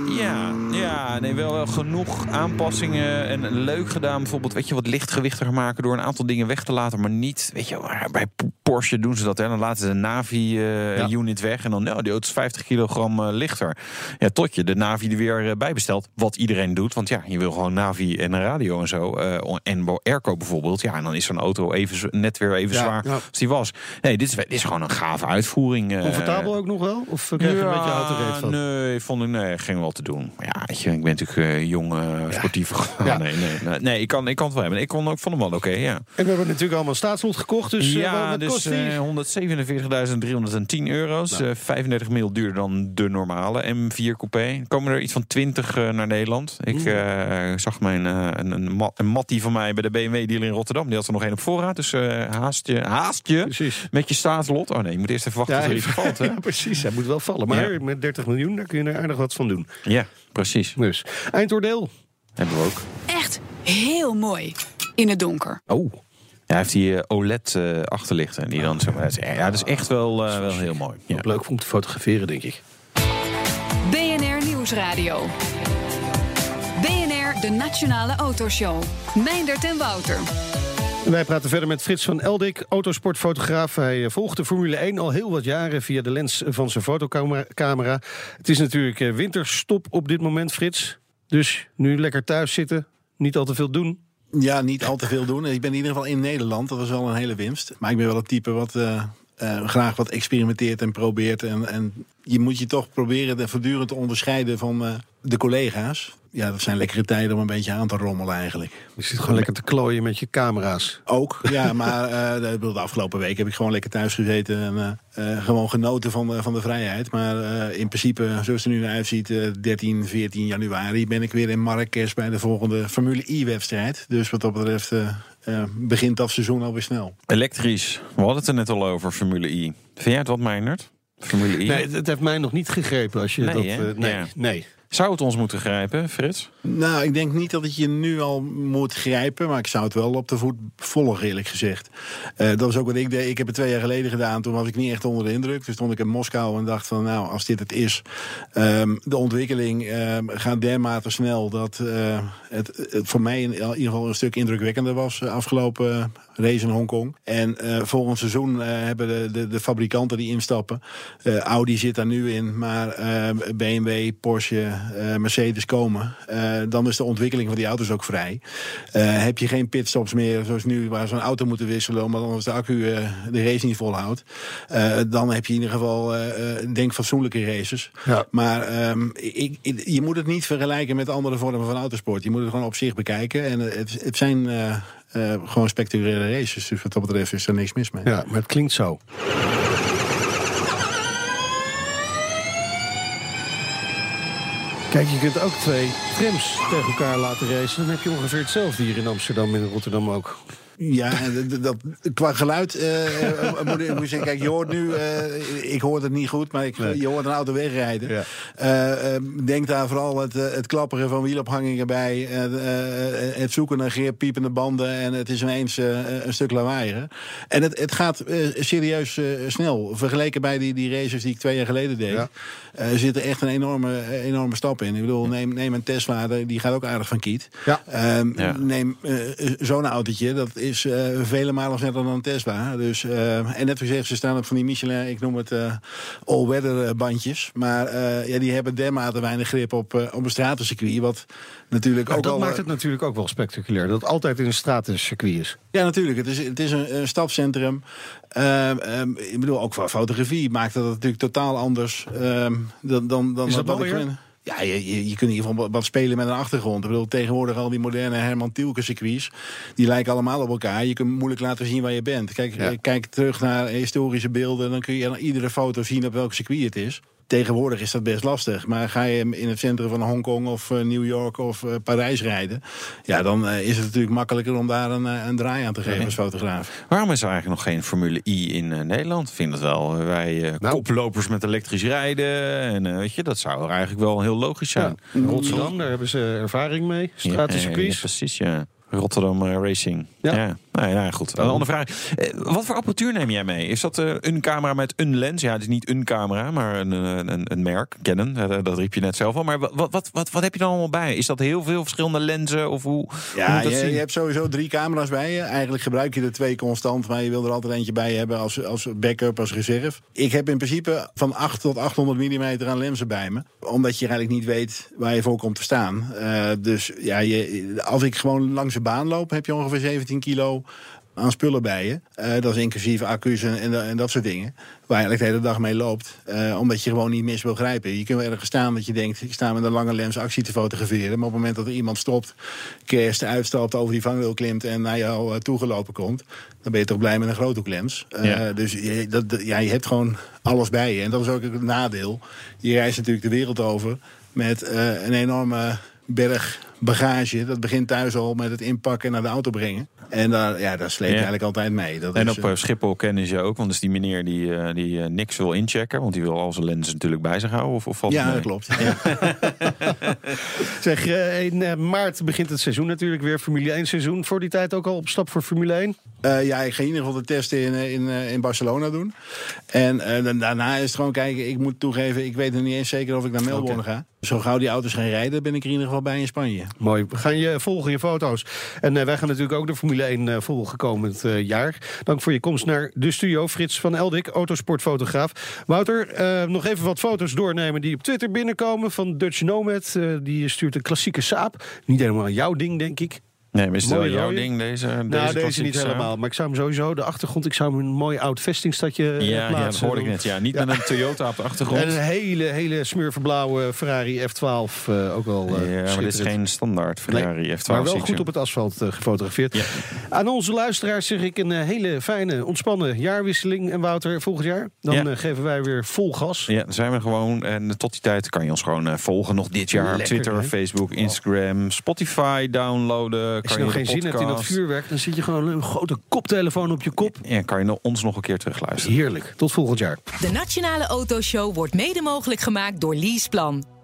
Ja, ja nee, wel, wel genoeg aanpassingen en leuk gedaan. Bijvoorbeeld, weet je, wat lichtgewichtiger maken door een aantal dingen weg te laten, maar niet, weet je, maar bij Porsche doen ze dat, hè. Dan laten ze de Navi-unit weg en dan, nou, die auto is 50 kilogram eh, lichter. Ja, tot je de Navi er weer eh, bij bestelt, wat iedereen doet, want ja, je wil gewoon Navi en een radio en zo, eh, en airco bijvoorbeeld, ja, en dan is zo'n auto even, net weer even Ja, zwaar ja. als die was. Nee, dit is, dit is gewoon een gave uitvoering. eh, Comfortabel ook nog wel? Of krijg je een beetje autoreed van? Nee, vond ik nee, ging wel te doen. Ja, weet je, ik ben natuurlijk eh, jong, eh, sportief. Ja. Nee, nee, nee, nee, ik, kan, ik kan het wel hebben. Ik kon, ik vond hem wel oké, ja. En we hebben natuurlijk allemaal staatslot gekocht, dus eh, wat, ja, wat dus kost die? 147.310 euro's. eh, 35 mil duurder dan de normale M4 Coupé. Komen er iets van 20 eh, naar Nederland. Ik zag mijn, een, een, een mattie van mij bij de BMW dealer in Rotterdam. Die had er nog één op voorraad. Dus haast je, haast je Precies. met je staatslot. Oh nee, je moet eerst even wachten Ja, tot er iets valt. Hè? ja, precies. Hij moet wel vallen. Maar Ja. met 30 miljoen, daar kun je er aardig wat van doen. Ja, precies. Dus, eindoordeel. Hebben we ook. Echt heel mooi. In het donker. Oh. Ja, hij heeft die eh, OLED eh achterlichten. Die dan zo, ja, dat is echt wel, eh, wel heel mooi. Ja. Leuk om te fotograferen, denk ik. BNR Nieuwsradio. BNR, de Nationale Autoshow. Meindert en Wouter. Wij praten verder met Frits van Eldik, autosportfotograaf. Hij eh, volgt de Formule 1 al heel wat jaren via de lens van zijn fotocamera. Het is natuurlijk eh, winterstop op dit moment, Frits. Dus nu lekker thuis zitten, niet al te veel doen. Ja, niet al te veel doen. Ik ben in ieder geval in Nederland. Dat was wel een hele winst. Maar ik ben wel het type wat eh, eh, graag wat experimenteert en probeert. En, en je moet je toch proberen de voortdurend te onderscheiden van eh, de collega's. Ja, dat zijn lekkere tijden om een beetje aan te rommelen eigenlijk. Je zit gewoon lekker te klooien met je camera's. Ook, ja, maar eh, de, de afgelopen week heb ik gewoon lekker thuis gezeten en gewoon genoten van, de- van de vrijheid. Maar in principe, zoals het er nu naar uitziet, eh 13, 14 januari ben ik weer in Marrakesh bij de volgende Formule I-wedstrijd. Dus wat dat betreft eh, begint dat seizoen alweer snel. Elektrisch. We hadden het er net al over, Formule I. Vind jij het wat, Meinert? Formule I? Nee, heeft mij nog niet gegrepen als je Nee, dat... eh, nee, Ja. nee. Zou het ons moeten grijpen, Frits? Nou, ik denk niet dat het je nu al moet grijpen, maar ik zou het wel op de voet volgen, eerlijk gezegd. Eh, dat is ook wat ik deed. Ik heb het twee jaar geleden gedaan. Toen was ik niet echt onder de indruk. Toen stond ik in Moskou en dacht van, nou, als dit het is, ehm, de ontwikkeling ehm, gaat dermate snel dat eh, het, het voor mij in ieder geval een stuk indrukwekkender was eh, afgelopen race in Hongkong. En eh, volgend seizoen eh, hebben de, de, de fabrikanten die instappen. eh, Audi zit daar nu in, maar BMW, Porsche, Mercedes komen, dan is de ontwikkeling van die auto's ook vrij. Heb je geen pitstops meer, zoals nu, waar ze een auto moeten wisselen, omdat anders de accu de race niet volhoudt. Dan heb je in ieder geval, denk, fatsoenlijke races. Ja. Maar ehm, ik, ik- je moet het niet vergelijken met andere vormen van autosport. Je moet het gewoon op zich bekijken. En het, het zijn eh, gewoon spectaculaire races. Dus wat dat betreft is er niks mis mee. Ja, maar het klinkt zo. Kijk, je kunt ook twee trams tegen elkaar laten racen. Dan heb je ongeveer hetzelfde hier in Amsterdam en in Rotterdam ook. Ja, dat, qua geluid eh, eh, moet ik moet ik zeggen, kijk, je hoort nu, eh, ik hoor het niet goed, maar ik, je hoort een auto wegrijden. Ja. Denk daar vooral het, het klapperen van wielophangingen bij, het zoeken naar geer, piepende banden en het is ineens een stuk lawaaier. En het, het gaat serieus snel. Vergeleken bij die, die races die ik twee jaar geleden deed, Ja. Eh, zit er echt een enorme, eh, enorme stap in. Ik bedoel, neem, neem een Tesla, die gaat ook aardig van kiet. Ja. Ehm, Ja. Neem eh, zo'n autootje, dat is eh, vele malen sneller dan een Tesla. Dus, eh, en net gezegd, ze staan op van die Michelin, ik noem het eh, all-weather bandjes. Maar eh, ja, die hebben dermate weinig grip op, op een stratencircuit. Wat natuurlijk Maar ook dat al, maakt het natuurlijk ook wel spectaculair. Dat het altijd in een stratencircuit is. Ja, natuurlijk. Het is, het is een, een stapcentrum. Ehm, ehm, ik bedoel, ook qua fotografie maakt dat natuurlijk totaal anders ehm, dan, dan, dan Is dat wat ik Ja, je, je, je kunt in ieder geval wat spelen met een achtergrond. Ik bedoel, tegenwoordig al die moderne Herman Tielke circuits, die lijken allemaal op elkaar. Je kunt moeilijk laten zien waar je bent. Kijk, Ja. eh, kijk terug naar historische beelden, dan kun je aan iedere foto zien op welk circuit het is. Tegenwoordig is dat best lastig. Maar ga je in het centrum van Hongkong of eh, New York of eh, Parijs rijden... ja, dan eh, is het natuurlijk makkelijker om daar een, een draai aan te geven als fotograaf. Waarom is er eigenlijk nog geen Formule I in eh, Nederland? Ik vind dat wel. Wij eh, Nou. koplopers met elektrisch rijden. En eh, weet je, dat zou er eigenlijk wel heel logisch Ja. zijn. Rotterdam, daar hebben ze ervaring mee. Ja, Stratencircuits. ja, precies, ja. Rotterdam Racing. Ja. Nee, nou ja, goed. Een andere vraag. Eh, wat voor apparatuur neem jij mee? Is dat eh, een camera met een lens? Ja, het is niet een camera, maar een, een, een merk. Canon, dat riep je net zelf al. Maar wat, wat, wat, wat heb je dan allemaal bij? Is dat heel veel verschillende lenzen? Of hoe, Ja, je hebt sowieso drie camera's bij je. Eigenlijk gebruik je er twee constant, maar je wil er altijd eentje bij hebben als, als backup, als reserve. Ik heb in principe van 8 tot 800 mm aan lenzen bij me. Omdat je eigenlijk niet weet waar je voor komt te staan. Eh, dus ja, je, als ik gewoon langs de baan loop, heb je ongeveer 17 kilo aan spullen bij je. Eh, dat is inclusief accu's en, en, en dat soort dingen. Waar je eigenlijk de hele dag mee loopt. Eh, omdat je gewoon niet mis wil grijpen. Je kunt wel ergens staan dat je denkt... ik sta met een lange lens actie te fotograferen. Maar op het moment dat er iemand stopt... kerst uitstapt, over die vangrail klimt... en naar jou eh, toegelopen komt... dan ben je toch blij met een groothoeklens. Ja. Dus je, dat, ja, je hebt gewoon alles bij je. En dat is ook het nadeel. Je reist natuurlijk de wereld over... met een enorme berg bagage. Dat begint thuis al met het inpakken en naar de auto brengen. En daar, ja, daar sleep je Ja. eigenlijk altijd mee. Dat En is, op eh, eh, Schiphol kennen ze je ook, want dat is die meneer die, eh, die niks wil inchecken, want die wil al zijn lenzen natuurlijk bij zich houden. Of, of valt het ja, dat klopt. Ja. Zeg, in maart begint het seizoen natuurlijk weer. Formule 1 seizoen. Voor die tijd ook al op stap voor Formule 1. Eh, ja, ik ga in ieder geval de testen in, eh, in, eh, in Barcelona doen. En daarna is het gewoon kijken. Ik moet toegeven, ik weet nog niet eens zeker of ik naar Melbourne ga. Zo gauw die auto's gaan rijden, ben ik er in ieder geval bij in Spanje. Mooi. We gaan je volgen, je foto's. En eh, wij gaan natuurlijk ook de Formule 1 eh, volgen komend jaar. Dank voor je komst naar de studio. Frits van Eldik, autosportfotograaf. Wouter, nog even wat foto's doornemen die op Twitter binnenkomen van Dutch Nomad. Die stuurt een klassieke Saab. Niet helemaal jouw ding, denk ik. Nee, maar is het wel jouw rode. ding, deze, deze nou, deze klassieke niet Saab? helemaal. Maar ik zou hem sowieso, de achtergrond, ik zou hem een mooi oud vestingstadje eh, Ja, ja, dat plaatsen. hoorde ik net. Ja, niet Ja. met een Toyota op de achtergrond. En een hele, hele smurverblauwe Ferrari F12. eh, ook wel eh, ja, maar dit is geen standaard Ferrari Nee, F12. Maar wel goed op het asfalt eh, gefotografeerd. Ja. Aan onze luisteraars zeg ik een eh, hele fijne, ontspannen jaarwisseling. En Wouter, volgend jaar, dan eh, geven wij weer vol gas. Ja, dan zijn we gewoon. En tot die tijd kan je ons gewoon eh, volgen. Nog dit jaar Lekker, Twitter, hè? Facebook, Instagram, Spotify downloaden. Als je nog geen zin hebt in dat vuurwerk, dan zit je gewoon een grote koptelefoon op je kop. Ja, kan je ons nog een keer terugluisteren. Heerlijk. Tot volgend jaar. De Nationale Autoshow wordt mede mogelijk gemaakt door Leaseplan.